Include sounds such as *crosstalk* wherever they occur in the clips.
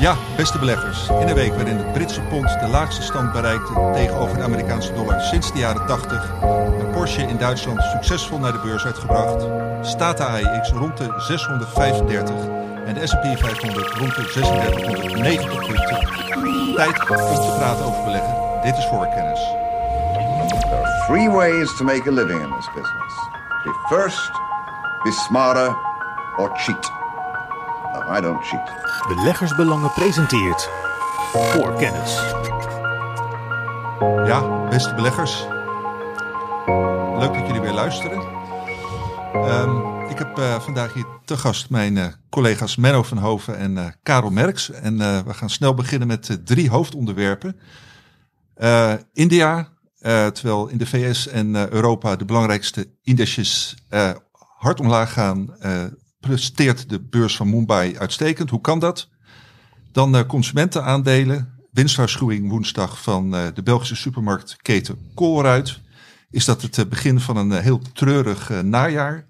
Ja, beste beleggers. In een week waarin de Britse pond de laagste stand bereikte tegenover de Amerikaanse dollar sinds de jaren 80, een Porsche in Duitsland succesvol naar de beurs uitgebracht, staat de AEX rond de 635 en de S&P 500 rond de 3690 punten. Tijd om te praten over beleggen. Dit is voorkennis. There are three ways to make a living in this business. Be first, be smarter, or cheat. No, I don't cheat. Beleggersbelangen presenteert voor kennis. Ja, beste beleggers. Leuk dat jullie weer luisteren. Ehm, ik heb eh, vandaag hier te gast mijn eh, collega's Menno van Hoven en eh, Karel Merks. En eh, we gaan snel beginnen met drie hoofdonderwerpen. Eh, India, eh, terwijl in de VS en eh, Europa de belangrijkste indices eh, hard omlaag gaan, eh, presteert de beurs van Mumbai uitstekend. Hoe kan dat? Dan eh, consumentenaandelen. Winstwaarschuwing woensdag van eh, de Belgische supermarktketen Colruyt. Is dat het eh, begin van een heel treurig najaar?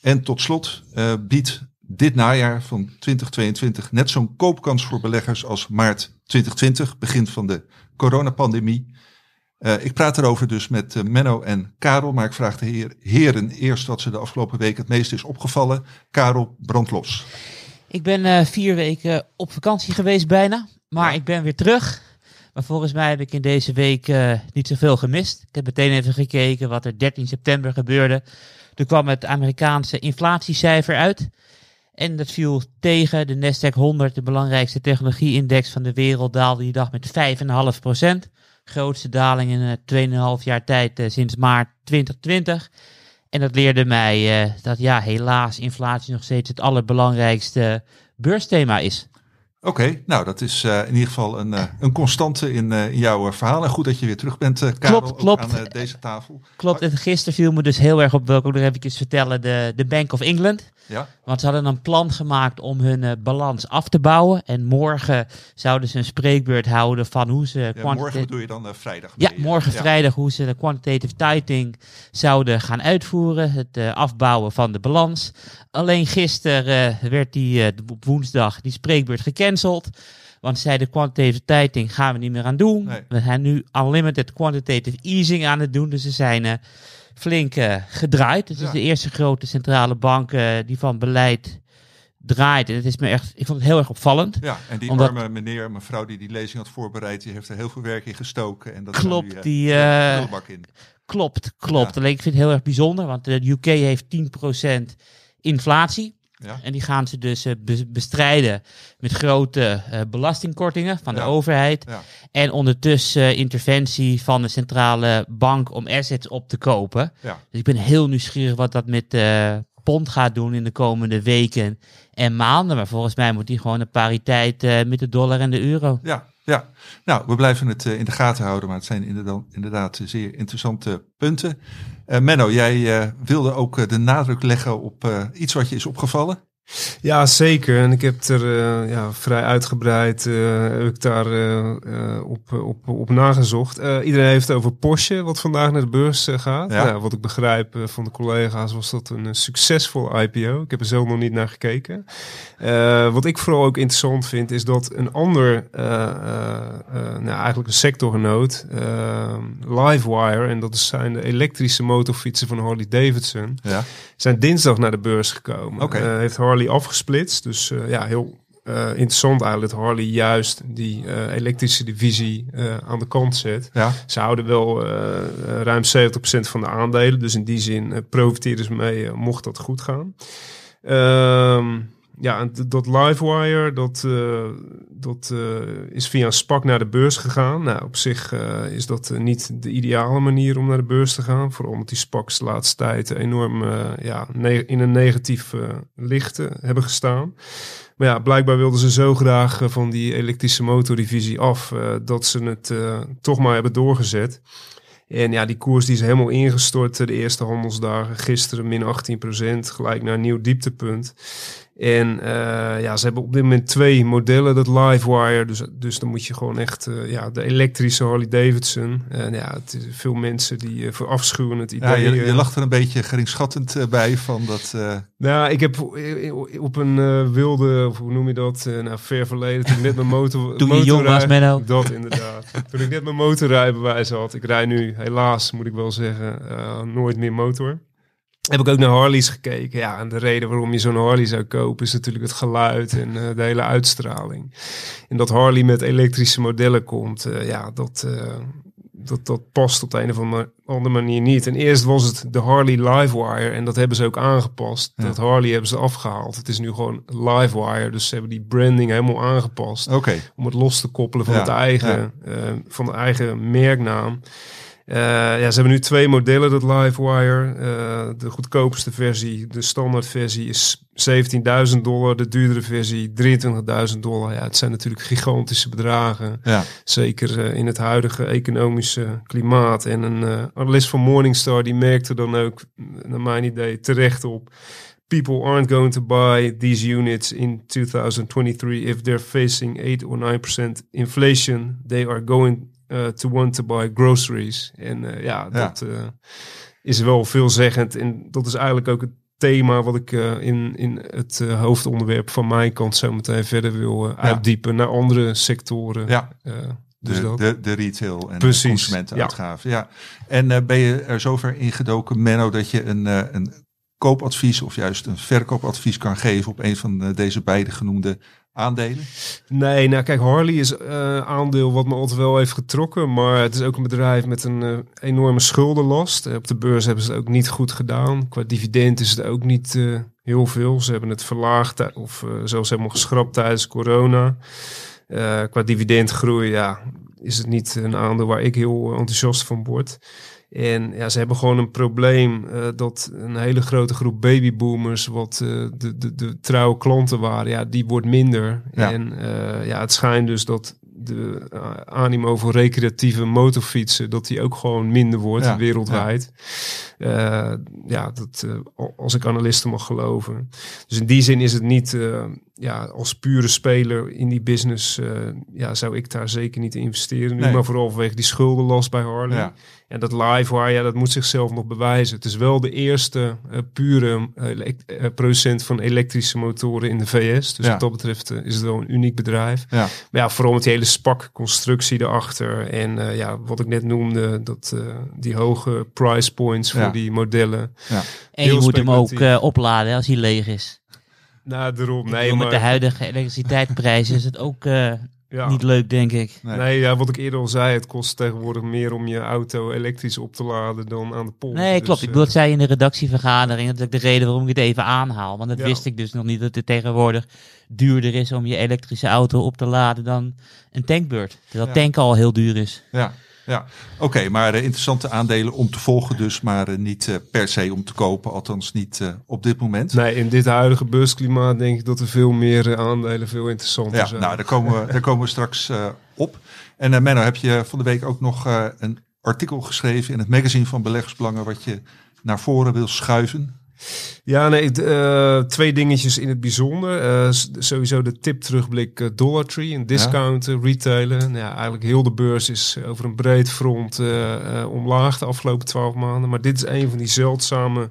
En tot slot biedt dit najaar van 2022 net zo'n koopkans voor beleggers als maart 2020, begin van de coronapandemie. Eh, ik praat erover dus met eh, Menno en Karel, maar ik vraag de heer, heren eerst wat ze de afgelopen week het meest is opgevallen. Karel, brand los. Ik ben eh, vier weken op vakantie geweest bijna, maar ik ben weer terug. Maar volgens mij heb ik in deze week niet zoveel gemist. Ik heb meteen even gekeken wat er 13 september gebeurde. Toen kwam het Amerikaanse inflatiecijfer uit. En dat viel tegen. De Nasdaq 100, de belangrijkste technologie-index van de wereld, daalde die dag met 5,5 Grootste daling in uh, 2,5 jaar tijd eh, sinds maart 2020. En dat leerde mij eh, dat ja, helaas inflatie nog steeds het allerbelangrijkste beursthema is. Oké, nou dat is eh, in ieder geval een, eh, een constante in, eh, in jouw verhaal. En goed dat je weer terug bent, Karel, Klopt, klopt. aan deze tafel. Klopt, en gisteren viel me dus heel erg op, wil ik ook nog even vertellen, de, de Bank of England. Ja, Want ze hadden een plan gemaakt om hun balans af te bouwen. En morgen zouden ze een spreekbeurt houden van hoe ze... ja morgen bedoel je dan vrijdag? Ja, mee, morgen ja. vrijdag hoe ze de quantitative tightening zouden gaan uitvoeren. Het afbouwen van de balans. Alleen gisteren werd die op woensdag die spreekbeurt gecanceld. Want ze zeiden quantitative tightening gaan we niet meer aan doen. Nee. We zijn nu unlimited quantitative easing aan het doen. Dus ze zijn eh, flink eh, gedraaid. Dus het Ja. is de eerste grote centrale bank eh, die van beleid draait. En het is me echt, ik vond het heel erg opvallend. Ja, en die Omdat- arme meneer, mevrouw die die lezing had voorbereid, die heeft er heel veel werk in gestoken. En dat Klopt, nu, die, de prullenbak in. Klopt, klopt. Ja. Alleen ik vind het heel erg bijzonder, want de UK heeft 10% inflatie. Ja. En die gaan ze dus eh, be- bestrijden met grote eh, belastingkortingen van Ja. de overheid. Ja. En ondertussen eh, interventie van de centrale bank om assets op te kopen. Dus ik ben heel nieuwsgierig wat dat met pond gaat doen in de komende weken en maanden. Maar volgens mij moet die gewoon een pariteit met de dollar en de euro. Ja, ja. Nou, we blijven het in de gaten houden, maar het zijn inderdaad, inderdaad zeer interessante punten. Eh, Menno, jij eh, wilde ook eh, de nadruk leggen op iets wat je is opgevallen. Ja, zeker. En ik heb er eh, ja, vrij uitgebreid eh, heb ik daar eh, op, op, op nagezocht. Iedereen heeft het over Porsche, wat vandaag naar de beurs gaat. Ja. Nou, wat ik begrijp van de collega's was dat een succesvol IPO. Ik heb er zelf nog niet naar gekeken. Wat ik vooral ook interessant vind, is dat een ander, nou, eigenlijk een sectorgenoot, Livewire, en dat zijn de elektrische motorfietsen van Harley Davidson, Ja. zijn dinsdag naar de beurs gekomen. Eh, heeft Harley afgesplitst. Dus eh, ja, heel eh, interessant eigenlijk dat Harley juist die eh, elektrische divisie aan de kant zet. Ja, Ze houden wel ruim 70% van de aandelen. Dus in die zin profiteren ze mee, mocht dat goed gaan. Ehm, ja, dat Livewire, dat, eh, dat eh, is via een SPAC naar de beurs gegaan. Nou, op zich eh, is dat niet de ideale manier om naar de beurs te gaan. Vooral omdat die SPACs de laatste tijd enorm ja, in een negatief licht hebben gestaan. Maar ja, blijkbaar wilden ze zo graag van die elektrische motordivisie af dat ze het toch maar hebben doorgezet. En ja, die koers die is helemaal ingestort de eerste handelsdagen. Gisteren min 18%, gelijk naar een nieuw dieptepunt. En eh, ja, ze hebben op dit moment twee modellen, dat Livewire. Dus, dus dan moet je gewoon echt eh, ja, de elektrische Harley Davidson. En ja, het is veel mensen die uh, verafschuwen het idee. Ja, je, je eh, lacht er een beetje geringschattend eh, bij van dat... eh, Nou, ik heb op een eh, wilde, of hoe noem je dat, eh, nou, ver verleden, toen ik net mijn motor... *laughs* Toen je jong was, Menno. Dat inderdaad. *laughs* toen ik net mijn motorrijbewijs had. Ik rij nu, helaas moet ik wel zeggen, eh, nooit meer motor. Heb ik ook naar Harleys gekeken. Ja, en de reden waarom je zo'n Harley zou kopen is natuurlijk het geluid en eh, de hele uitstraling. En dat Harley met elektrische modellen komt, eh, ja, dat, eh, dat, dat past op de een of andere manier niet. En eerst was het de Harley Livewire en dat hebben ze ook aangepast. Ja. Dat Harley hebben ze afgehaald. Het is nu gewoon Livewire, dus ze hebben die branding helemaal aangepast Oké, om het los te koppelen van, Ja, het eigen, van de eigen merknaam. Eh, ja, ze hebben nu twee modellen, dat Livewire. Eh, de goedkoopste versie, de standaard versie, is 17.000 dollar. De duurdere versie 23.000 dollar. Ja, het zijn natuurlijk gigantische bedragen. ja. Zeker eh, in het huidige economische klimaat. En een analist van Morningstar die merkte dan ook, naar mijn idee, terecht op. People aren't going to buy these units in 2023 if they're facing 8 or 9% inflation. They are going uh, to want to buy groceries. En eh, ja, dat eh, is wel veelzeggend. En dat is eigenlijk ook het thema wat ik eh, in, in het eh, hoofdonderwerp van mijn kant zo meteen verder wil eh, uitdiepen naar andere sectoren. ja. Eh, dus de, dat. de, de retail en Precies, de consumentenuitgaven. Ja. En eh, ben je er zover ingedoken, Menno, dat je een, eh, een koopadvies of juist een verkoopadvies kan geven op een van eh, deze beide genoemde aandelen? Nee, nou kijk, Harley is eh aandeel wat me altijd wel heeft getrokken. Maar het is ook een bedrijf met een eh, enorme schuldenlast. Eh, op de beurs hebben ze het ook niet goed gedaan. Qua dividend is het ook niet heel veel. Ze hebben het verlaagd of zelfs helemaal geschrapt tijdens corona. Qua dividendgroei, ja, is het niet een aandeel waar ik heel enthousiast van word. En ja, ze hebben gewoon een probleem eh, dat een hele grote groep babyboomers, wat eh, de, de, de trouwe klanten waren, ja, die wordt minder. Ja. En eh, ja, het schijnt dus dat de animo voor recreatieve motorfietsen, dat die ook gewoon minder wordt Ja, wereldwijd. Ja, ja dat, als ik analisten mag geloven. Dus in die zin is het niet, ja, als pure speler in die business, eh, ja, zou ik daar zeker niet in investeren. Nu, Nee. maar vooral vanwege die schuldenlast bij Harley. Ja. En dat Livewire, ja, dat moet zichzelf nog bewijzen. Het is wel de eerste eh, pure eh, eh, producent van elektrische motoren in de VS. Dus Ja. wat dat betreft is het wel een uniek bedrijf. Ja. Maar ja, vooral met die hele spak constructie erachter. En eh, ja, wat ik net noemde, dat, eh, die hoge price points voor Ja. die modellen. Ja. En je Heel moet hem ook opladen als hij leeg is. Nou, daarom. Ik Nee, bedoel, maar, Met de huidige elektriciteitsprijzen is het ook eh, ja. niet leuk, denk ik. Nee. Nee, ja, wat ik eerder al zei, het kost tegenwoordig meer om je auto elektrisch op te laden dan aan de pomp. Nee, Dus, klopt. Ik eh, bedoel, dat zei je in de redactievergadering. Dat is de reden waarom ik het even aanhaal. Want dat Ja. wist ik dus nog niet. Dat het tegenwoordig duurder is om je elektrische auto op te laden dan een tankbeurt. Terwijl Ja. tanken al heel duur is. Ja, ja. oké, maar eh, interessante aandelen om te volgen dus, maar eh, niet eh, per se om te kopen, althans niet op dit moment. Nee, in dit huidige beursklimaat denk ik dat er veel meer aandelen veel interessanter Ja, zijn. nou, daar komen we, daar komen we straks op. En Menno, heb je van de week ook nog een artikel geschreven in het magazine van Beleggersbelangen wat je naar voren wil schuiven? Ja, nee, eh, twee dingetjes in het bijzonder. Eh, sowieso de tip terugblik eh, Dollar Tree, een discounter, retailen. Nou ja, eigenlijk heel de beurs is over een breed front omlaag de afgelopen twaalf maanden. Maar dit is een van die zeldzame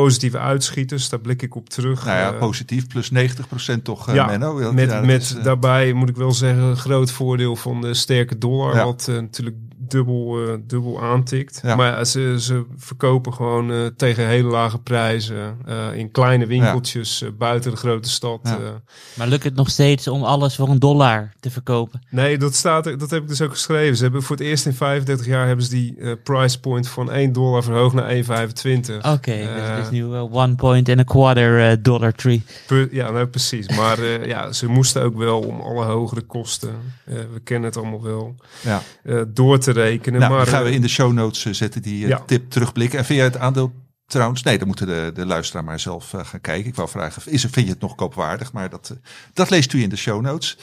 positieve uitschieters. Daar blik ik op terug. Nou ja, positief, plus 90% toch, eh, Ja, Menno? Dat- met ja, met is, daarbij moet ik wel zeggen, een groot voordeel van de sterke dollar. Ja. Wat natuurlijk dubbel, eh, dubbel aantikt. Ja. Maar ja, ze, ze verkopen gewoon eh, tegen hele lage prijzen. eh, in kleine winkeltjes buiten de grote stad. Ja. eh. Maar lukt het nog steeds om alles voor een dollar te verkopen? nee, dat, staat, er- dat heb ik dus ook geschreven. Ze hebben voor het eerst in 35 jaar hebben ze die price point van 1 dollar verhoogd naar 1,25. Oké, Eh, dus het is nu one point and a quarter dollar tree. Per- ja, nou, precies. Maar eh, ja, ze moesten ook wel om alle hogere kosten, eh, we kennen het allemaal wel, ja. eh, door te rekenen. Nou, maar gaan we eh, in de show notes eh, zetten, die eh, Ja. tip terugblikken. En jij het aandeel trouwens... Nee, dan moeten de, de luisteraar maar zelf gaan kijken. Ik wou vragen, is, vind je het nog koopwaardig? Maar dat, dat leest u in de show notes.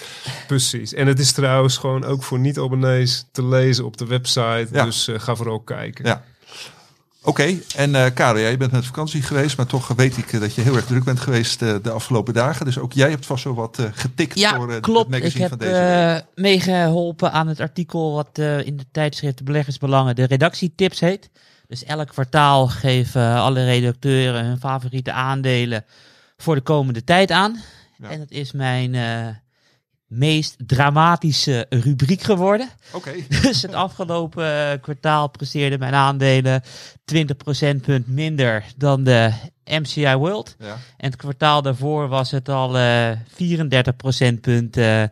Precies. En het is trouwens gewoon ook voor niet-abonnees te lezen op de website. Ja. Dus eh, ga vooral kijken. Ja. Oké, en eh Karel, jij bent met vakantie geweest, maar toch weet ik eh, dat je heel erg druk bent geweest eh, de afgelopen dagen. Dus ook jij hebt vast zo wat getikt Ja, voor eh, het klopt. Ik magazine heb van deze week. eh, meegeholpen aan het artikel wat in de tijdschrift Beleggersbelangen de redactietips heet. Dus elk kwartaal geven alle redacteuren hun favoriete aandelen voor de komende tijd aan. Ja. En het is mijn meest dramatische rubriek geworden. Oké, *laughs* Dus het afgelopen eh, kwartaal presteerden mijn aandelen 20 procentpunt minder dan de MCI World. ja. En het kwartaal daarvoor was het al eh 34 procentpunten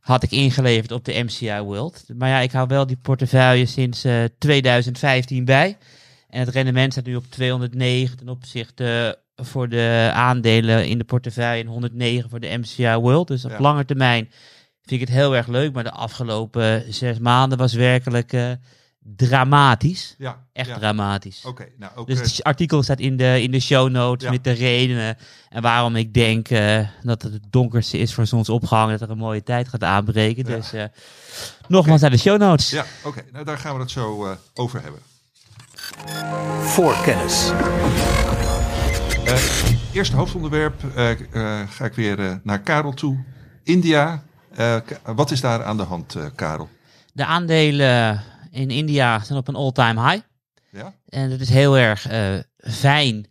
had ik ingeleverd op de MCI World. Maar ja, ik hou wel die portefeuille sinds eh, 2015 bij. En het rendement staat nu op 209 ten opzichte voor de aandelen in de portefeuille en 109 voor de MCI World. Dus op Ja. lange termijn vind ik het heel erg leuk. Maar de afgelopen zes maanden was werkelijk eh, dramatisch. ja. Echt ja. dramatisch. Oké, nou ook... Dus eh, het artikel staat in de, in de show notes Ja. met de redenen en waarom ik denk eh, dat het het donkerste is voor zonsopgang, dat er een mooie tijd gaat aanbreken. Ja. Dus eh, nogmaals naar de show notes. ja, oké, nou daar gaan we het zo eh, over hebben. Voor kennis. Eh, eerste hoofdonderwerp eh, eh, ga ik weer naar Karel toe. India, wat is daar aan de hand, Karel? De aandelen in India zijn op een all-time high. Ja? En dat is heel erg fijn,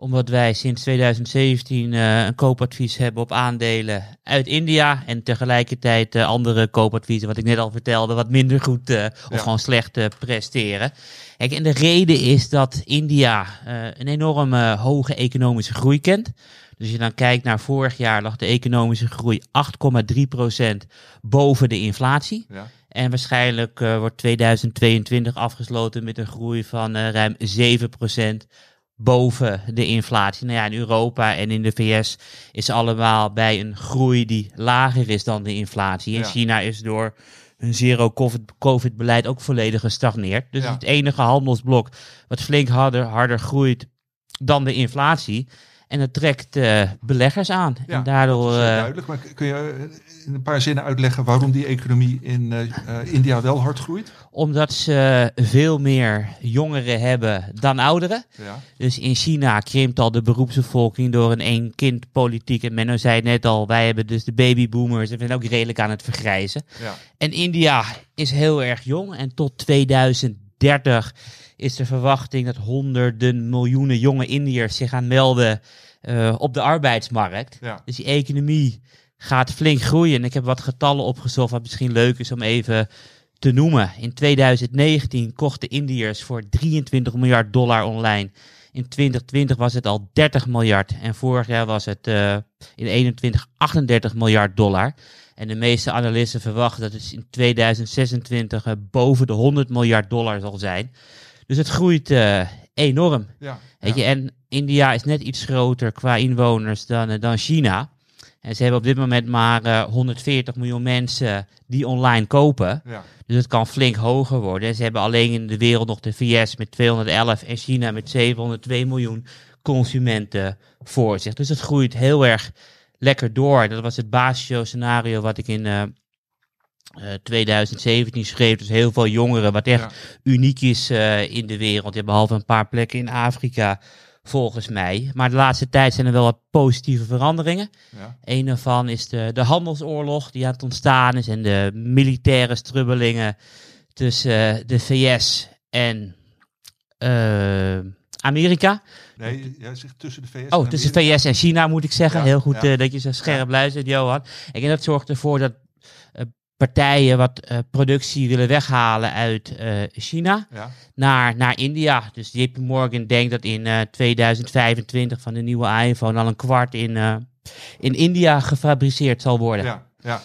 omdat wij sinds 2017 eh, een koopadvies hebben op aandelen uit India. En tegelijkertijd eh, andere koopadviezen, wat ik net al vertelde, wat minder goed eh, of Ja. gewoon slecht presteren. Kijk, en de reden is dat India een enorme hoge economische groei kent. Dus als je dan kijkt naar vorig jaar, lag de economische groei 8,3% boven de inflatie. Ja? En waarschijnlijk wordt 2022 afgesloten met een groei van ruim 7% boven de inflatie. Nou ja, in Europa en in de VS is allemaal bij een groei die lager is dan de inflatie. In Ja. China is door hun zero-covid-beleid ook volledig gestagneerd. Dus Ja. het enige handelsblok wat flink harder, harder groeit dan de inflatie. En dat trekt eh, beleggers aan. Ja, en daardoor... dat is heel eh, duidelijk. Maar kun je eh, in een paar zinnen uitleggen waarom die economie in eh, eh, India wel hard groeit? Omdat ze veel meer jongeren hebben dan ouderen. Ja, Dus in China krimpt al de beroepsbevolking door een één-kind-politiek. En Menno zei het net al, wij hebben dus de babyboomers. En we zijn ook redelijk aan het vergrijzen. ja, En India is heel erg jong. En tot 2030 is de verwachting dat honderden miljoenen jonge Indiërs zich gaan melden eh, op de arbeidsmarkt. ja. Dus die economie gaat flink groeien. En ik heb wat getallen opgezocht wat misschien leuk is om even te noemen. In 2019 kochten Indiërs voor 23 miljard dollar online. In 2020 was het al 30 miljard. En vorig jaar was het eh, in 21 38 miljard dollar. En de meeste analisten verwachten dat het in 2026 eh, boven de 100 miljard dollar zal zijn. Dus het groeit eh, enorm. ja, Weet je, en India is net iets groter qua inwoners dan, eh, dan China. En ze hebben op dit moment maar eh, 140 miljoen mensen die online kopen. ja, Dus het kan flink hoger worden. En ze hebben alleen in de wereld nog de VS met 211 en China met 702 miljoen consumenten voor zich. Dus het groeit heel erg lekker door. Dat was het basisscenario wat ik in eh, eh, 2017 schreef. Dus heel veel jongeren, wat echt Ja. uniek is eh, in de wereld. Je hebt behalve een paar plekken in Afrika, volgens mij. Maar de laatste tijd zijn er wel wat positieve veranderingen. ja, Een daarvan is de, de handelsoorlog die aan het ontstaan is en de militaire strubbelingen tussen eh, de VS en eh, Amerika. Nee, jij zegt tussen de VS Oh, en tussen Amerika. VS en China moet ik zeggen. Ja, Heel goed ja. eh, dat je zo scherp luistert, Johan. En dat zorgt ervoor dat eh, partijen wat eh, productie willen weghalen uit eh, China Ja, naar, naar India. Dus JP Morgan denkt dat in eh, 2025 van de nieuwe iPhone al een kwart in, eh, in India gefabriceerd zal worden. ja, ja.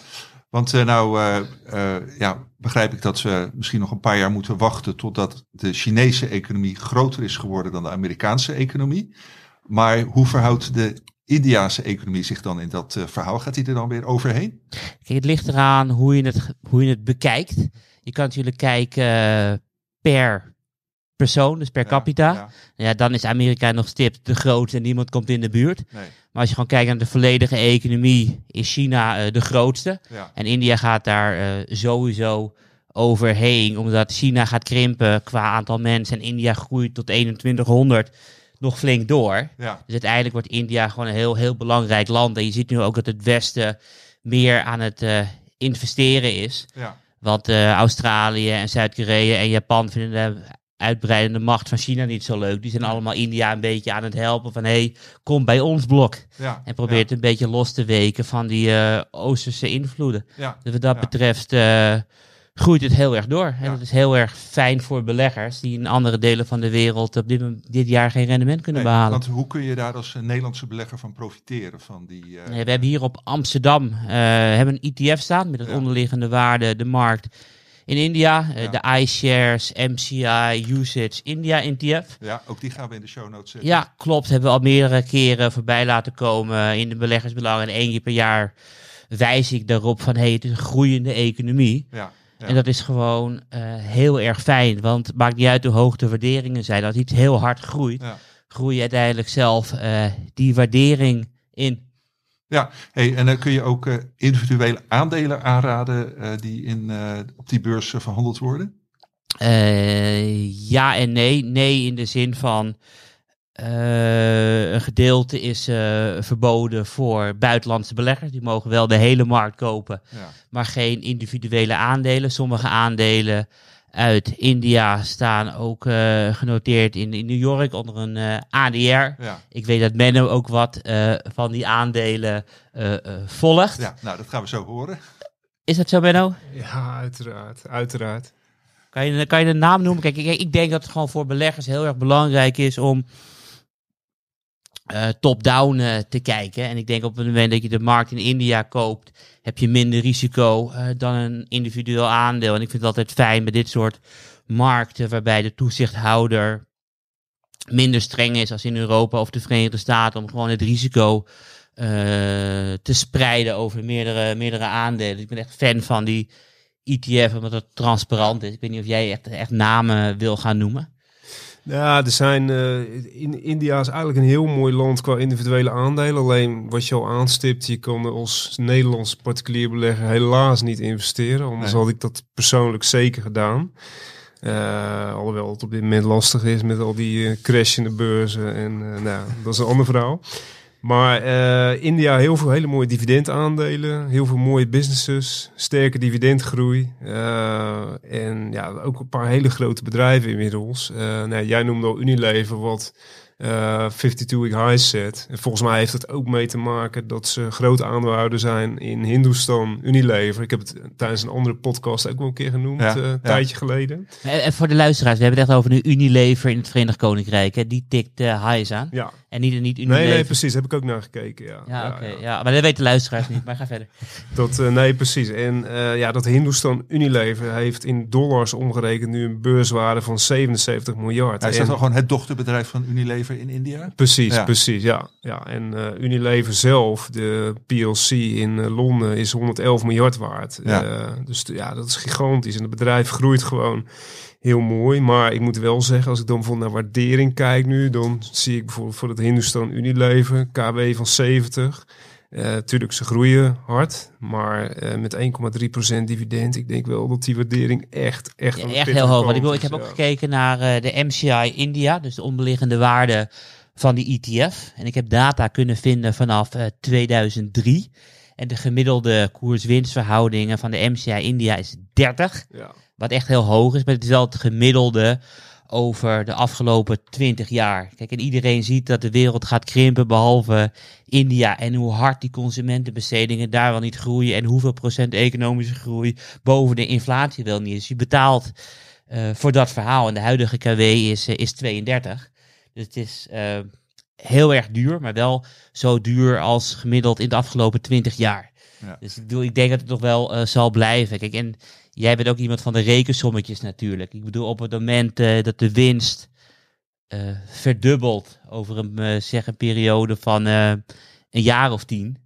Want eh, nou eh, eh, ja, begrijp ik dat ze misschien nog een paar jaar moeten wachten totdat de Chinese economie groter is geworden dan de Amerikaanse economie. Maar hoe verhoudt de Indiaanse economie zich dan in dat eh, verhaal? Gaat die er dan weer overheen? Kijk, het ligt eraan hoe je het, hoe je het bekijkt. Je kan natuurlijk kijken eh, per persoon, dus per Ja, capita. Ja, Ja, dan is Amerika nog stipt de grootste en niemand komt in de buurt. nee, Maar als je gewoon kijkt naar de volledige economie, is China eh, de grootste. ja, En India gaat daar sowieso overheen, omdat China gaat krimpen qua aantal mensen en India groeit tot 2100 nog flink door. Ja, Dus uiteindelijk wordt India gewoon een heel, heel belangrijk land. En je ziet nu ook dat het Westen meer aan het eh, investeren is. ja, Want eh, Australië en Zuid-Korea en Japan vinden de uitbreidende macht van China niet zo leuk. Die zijn allemaal India een beetje aan het helpen van... hé, hey, kom bij ons blok. ja. En probeert een beetje los te weken van die eh, Oosterse invloeden. Ja, Dus wat dat betreft groeit het heel erg door. En Ja. dat is heel erg fijn voor beleggers... die in andere delen van de wereld op dit, dit jaar geen rendement kunnen Nee, behalen. want hoe kun je daar als eh, Nederlandse belegger van profiteren? Van die, eh, Nee, we hebben hier op Amsterdam eh, hebben een ETF staan met het Ja. onderliggende waarde, de markt. In India, Ja. de iShares, MCI, Usage, India ETF. ja, ook die gaan we in de show notes zetten. Ja, klopt. Hebben we al meerdere keren voorbij laten komen in de beleggersbelangen. En één keer per jaar wijs ik daarop van, hey, het is een groeiende economie. Ja, ja. En dat is gewoon eh, heel erg fijn. Want het maakt niet uit hoe hoog de waarderingen zijn. Als iets heel hard groeit, Ja. groei je uiteindelijk zelf eh, die waardering in. Ja, hey, en dan kun je ook eh, individuele aandelen aanraden die in, op die beurs verhandeld worden. Ja en nee. Nee in de zin van eh, een gedeelte is eh, verboden voor buitenlandse beleggers. Die mogen wel de hele markt kopen, Ja, maar geen individuele aandelen. Sommige aandelen uit India staan ook eh, genoteerd in, in New York onder een eh, ADR. ja, Ik weet dat Menno ook wat eh, van die aandelen volgt. ja, nou dat gaan we zo horen. Is dat zo, Menno? Ja, uiteraard. Uiteraard. Kan je, kan je de naam noemen? Kijk, ik, ik denk dat het gewoon voor beleggers heel erg belangrijk is om eh, top-down eh, te kijken. En ik denk op het moment dat je de markt in India koopt, heb je minder risico eh, dan een individueel aandeel. En ik vind het altijd fijn bij dit soort markten waarbij de toezichthouder minder streng is als in Europa of de Verenigde Staten om gewoon het risico te spreiden over meerdere, meerdere aandelen. Ik ben echt fan van die ETF omdat het transparant is. Ik weet niet of jij echt, echt namen wil gaan noemen. Ja, er zijn. eh, in, India is eigenlijk een heel mooi land qua individuele aandelen. Alleen wat je al aanstipt, je kan als Nederlands particulier belegger helaas niet investeren. Anders Nee. had ik dat persoonlijk zeker gedaan. Eh, alhoewel het op dit moment lastig is met al die eh, crash in de beurzen. En nou, dat is een ander verhaal. Maar eh, India, heel veel hele mooie dividendaandelen, heel veel mooie businesses, sterke dividendgroei. eh, en ja, ook een paar hele grote bedrijven inmiddels. Eh, nou, jij noemde al Unilever, wat eh 52-week highs zet. En volgens mij heeft het ook mee te maken dat ze groot aandeelhouder zijn in Hindustan Unilever. Ik heb het tijdens een andere podcast ook wel een keer genoemd, Ja, eh, een ja. tijdje geleden. En, en voor de luisteraars, we hebben het echt over een Unilever in het Verenigd Koninkrijk. Hè? Die tikt uh, highs aan. Ja, En niet, niet Unilever. nee, nee, precies. Heb ik ook naar gekeken. Ja, Ja, oké. ja. maar dat weten de luisteraars niet. Maar ga verder. *laughs* Dat, eh, nee, precies. En eh, ja, dat Hindustan Unilever heeft in dollars omgerekend nu een beurswaarde van 77 miljard. Hij is En- dat wel gewoon het dochterbedrijf van Unilever in India? Precies, Ja. precies, ja. ja. En eh, Unilever zelf, de PLC in Londen, is 111 miljard waard. Ja. Eh, dus ja, dat is gigantisch. En het bedrijf groeit gewoon heel mooi. Maar ik moet wel zeggen, als ik dan bijvoorbeeld naar waardering kijk nu, dan zie ik bijvoorbeeld voor het Hindustan Unilever, KB van 70. Eh tuurlijk, ze groeien hard, maar eh, met 1,3% dividend. Ik denk wel dat die waardering echt, echt, Ja, echt heel hoog. Want ik, wil, ik heb ook gekeken naar eh, de MCI India, dus de onderliggende waarde van die ETF. En ik heb data kunnen vinden vanaf eh, 2003. En de gemiddelde koers-winstverhoudingen van de MCI India is 30. Ja. Wat echt heel hoog is, maar het is wel het gemiddelde over de afgelopen 20 jaar. Kijk, en iedereen ziet dat de wereld gaat krimpen, behalve India. En hoe hard die consumentenbestedingen daar wel niet groeien. En hoeveel procent economische groei boven de inflatie wel niet is. Je betaalt eh, voor dat verhaal. En de huidige KW is, eh, is 32. Dus het is eh, heel erg duur, maar wel zo duur als gemiddeld in de afgelopen 20 jaar. Ja. Dus ik, bedoel, ik denk dat het nog wel zal blijven. Kijk, en jij bent ook iemand van de rekensommetjes natuurlijk. Ik bedoel, op het moment eh, dat de winst eh, verdubbelt over een, eh, zeg een periode van een jaar of tien,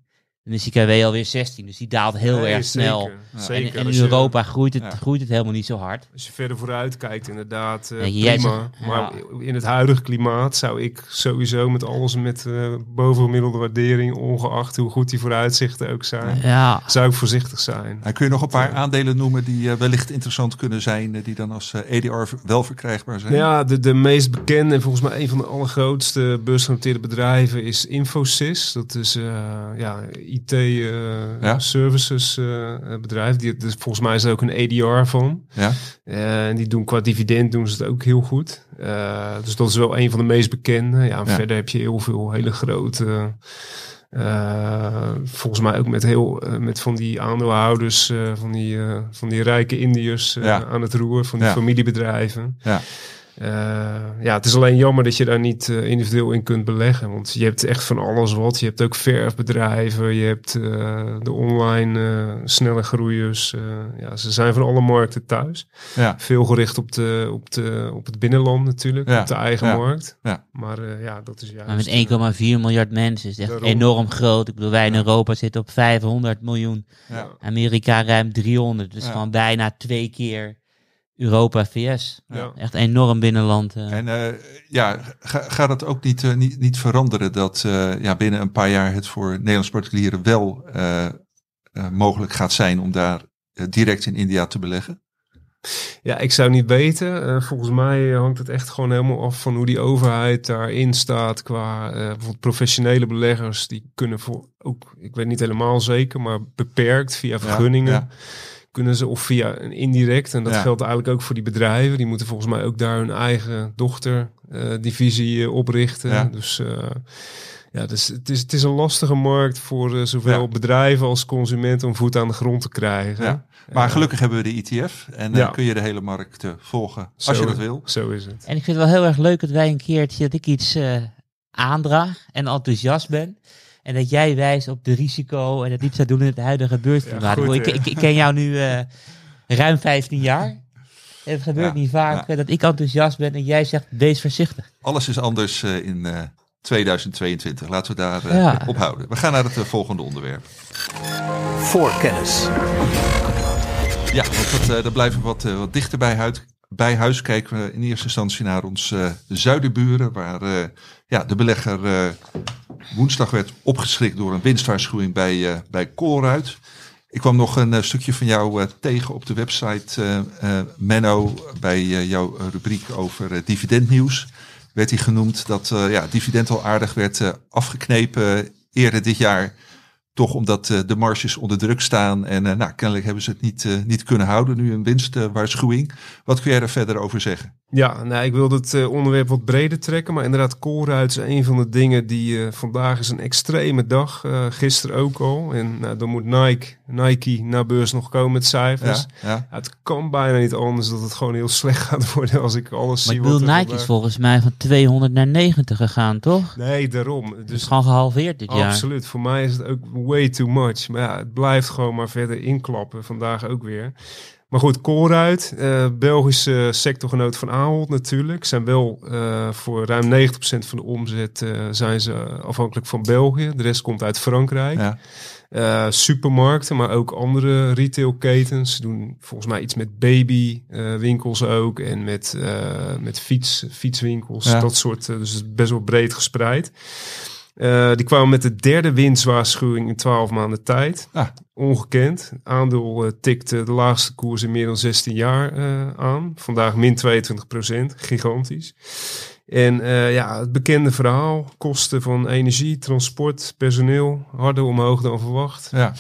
dan is die KW alweer 16. Dus die daalt heel Nee, erg snel. Zeker, En, in je- Europa groeit het, Ja. groeit het helemaal niet zo hard. Als je verder vooruit kijkt, inderdaad, eh, prima. zegt- Maar in het huidige klimaat zou ik sowieso met alles met eh bovengemiddelde waardering, ongeacht hoe goed die vooruitzichten ook zijn, Ja, zou ik voorzichtig zijn. En kun je nog een paar aandelen noemen die eh, wellicht interessant kunnen zijn, die dan als eh, EDR wel verkrijgbaar zijn? Ja, de, de meest bekende en volgens mij een van de allergrootste beursgenoteerde bedrijven is Infosys. Dat is eh ja, Ja. IT-services eh, bedrijf. Die, dus volgens mij is er ook een ADR van. Ja? Eh, en die doen qua dividend doen ze het ook heel goed. Eh, dus dat is wel een van de meest bekende. Ja, en Ja. verder heb je heel veel hele grote. eh, volgens mij ook met heel eh, met van die aandeelhouders, eh, van, die, eh, van die rijke Indiërs eh, Ja. aan het roer, van die Ja. familiebedrijven. Ja. Eh, ja, het is alleen jammer dat je daar niet eh, individueel in kunt beleggen. Want je hebt echt van alles wat. Je hebt ook verfbedrijven. Je hebt eh, de online eh, snelle groeiers. eh, ja, ze zijn van alle markten thuis. Ja. Veel gericht op, de, op, de, op het binnenland natuurlijk. Ja, Op de eigen ja, markt. ja. Maar eh, ja, dat is juist... maar met eh, 1,4 miljard mensen is echt Daarom. enorm groot. Ik bedoel, wij in Ja. Europa zitten op 500 miljoen. Ja. Amerika ruim 300. Dus Ja. gewoon bijna twee keer Europa, VS. ja. Echt enorm binnenland. eh. En eh, ja, ga, gaat het ook niet, eh, niet, niet veranderen dat eh, ja, binnen een paar jaar het voor Nederlands particulieren wel eh, eh, mogelijk gaat zijn om daar direct in India te beleggen? Ja, ik zou niet weten. Eh, volgens mij hangt het echt gewoon helemaal af van hoe die overheid daarin staat. Qua eh, bijvoorbeeld professionele beleggers. Die kunnen voor ook, ik weet niet helemaal zeker, maar beperkt via vergunningen. ja. Kunnen ze of via een indirect. En dat Ja. geldt eigenlijk ook voor die bedrijven. Die moeten volgens mij ook daar hun eigen dochterdivisie eh, oprichten. Ja. Dus eh, ja, dus het, is, het is een lastige markt voor eh, zowel Ja. bedrijven als consumenten om voet aan de grond te krijgen. Ja. Maar gelukkig hebben we de ETF en Ja. kun je de hele markt volgen zo- als je dat wil. Zo is het. En ik vind het wel heel erg leuk dat wij een keertje, dat ik iets eh, aandraag en enthousiast ben. En dat jij wijst op de risico en het niet zou doen in het huidige beursklimaat. Ja, Ik goed, ik, ken jou nu eh, ruim 15 jaar. En het gebeurt Ja, niet vaak ja. eh, dat ik enthousiast ben en jij zegt, wees voorzichtig. Alles is anders eh, in eh, 2022. Laten we daar eh, Ja. op houden. We gaan naar het eh, volgende onderwerp. Voorkennis. Ja, want dat, eh, daar blijven we wat, eh, wat dichter bij, huid, bij huis. Kijken we in eerste instantie naar ons eh, zuidenburen. Waar eh, ja, de belegger eh, woensdag werd opgeschrikt door een winstwaarschuwing bij, eh bij. Ik kwam nog een eh, stukje van jou tegen op de website, Menno, bij jouw rubriek over dividendnieuws. Werd hij genoemd dat ja, dividend al aardig werd afgeknepen eerder dit jaar. Toch omdat eh, de marges onder druk staan. En eh, nou, kennelijk hebben ze het niet, eh, niet kunnen houden. Nu een winstwaarschuwing. Wat kun jij er verder over zeggen? Ja, nou, ik wil het onderwerp wat breder trekken. Maar inderdaad, Colruyt is een van de dingen die vandaag is een extreme dag. gisteren ook al. En nou, dan moet Nike, Nike naar beurs nog komen met cijfers. Ja, ja. Ja, het kan bijna niet anders dat het gewoon heel slecht gaat worden als ik alles Maar zie. ik bedoel, wat er Nike is volgens mij van 200 naar 90 gegaan, toch? Nee, daarom. Dus Dus gewoon gehalveerd dit jaar. Absoluut. Voor mij is het ook way too much. Maar ja, het blijft gewoon maar verder inklappen. Vandaag ook weer. Maar goed, Colruyt, eh Belgische sectorgenoot van Ahold natuurlijk. Zijn wel eh, voor ruim 90% van de omzet eh, zijn ze afhankelijk van België. De rest komt uit Frankrijk. Ja. Eh, supermarkten, maar ook andere retailketens. Ze doen volgens mij iets met babywinkels ook. En met, eh, met fiets, fietswinkels. Ja. Dat soort, eh, dus het is best wel breed gespreid. Eh, die kwamen met de derde winstwaarschuwing in 12 maanden tijd. Ah. Ongekend. Aandeel eh, tikte de laagste koers in meer dan 16 jaar eh, aan. Vandaag min 22 procent. Gigantisch. En eh, ja, het bekende verhaal. Kosten van energie, transport, personeel. Harder omhoog dan verwacht. Ja.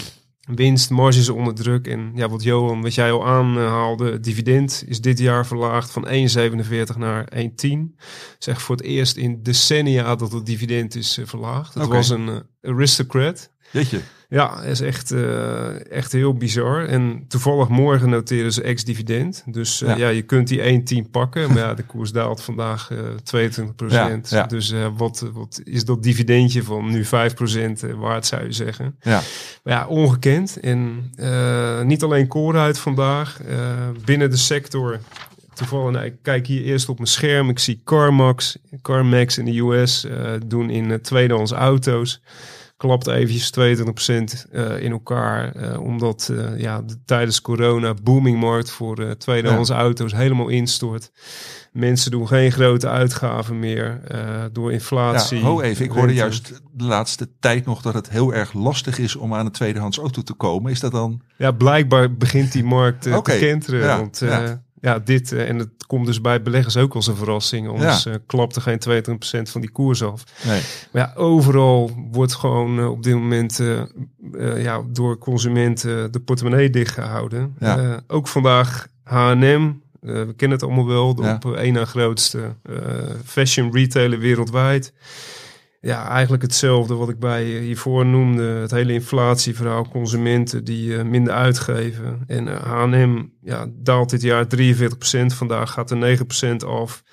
Winst, marges onder druk. En ja, wat Johan, wat jij al aanhaalde, dividend is dit jaar verlaagd van 1,47 naar 1,10. Zeg voor het eerst in decennia dat het dividend is eh, verlaagd. Het was een eh, aristocrat. Jeetje. Ja, is echt, eh, echt heel bizar. En toevallig morgen noteren ze ex-dividend. Dus eh, Ja. ja. je kunt die 1,10 pakken. Maar ja, de koers daalt vandaag eh 22 Ja, ja. Dus wat, wat is dat dividendje van nu 5% waard, zou je zeggen. Ja. Maar ja, ongekend. En niet alleen Colruyt vandaag. binnen de sector... Toevallig, nou, ik kijk hier eerst op mijn scherm. Ik zie CarMax, CarMax in de US doen in eh, tweedehands auto's. Klapt eventjes 22% eh in elkaar. eh, omdat eh, ja, de, tijdens corona boomingmarkt voor eh tweedehands auto's helemaal instort. Mensen doen geen grote uitgaven meer door inflatie. Ja, ho even, ik hoorde juist de laatste tijd nog dat het heel erg lastig is om aan een tweedehands auto te komen. Is dat dan... Ja, blijkbaar begint die markt te kenteren. ja, want ja. Ja. dit, eh, en het komt dus bij beleggers ook als een verrassing. Anders eh klapt er geen 22% van die koers af. Nee. Maar ja, overal wordt gewoon eh, op dit moment eh, eh, ja, door consumenten de portemonnee dichtgehouden. Ja. Eh, ook vandaag H&M, eh, we kennen het allemaal wel, de Ja. op één na grootste eh, fashion retailer wereldwijd. Ja, eigenlijk hetzelfde wat ik bij eh, hiervoor noemde. Het hele inflatieverhaal, consumenten die eh, minder uitgeven. En eh, H&M ja, daalt dit jaar 43%, vandaag gaat er 9% af.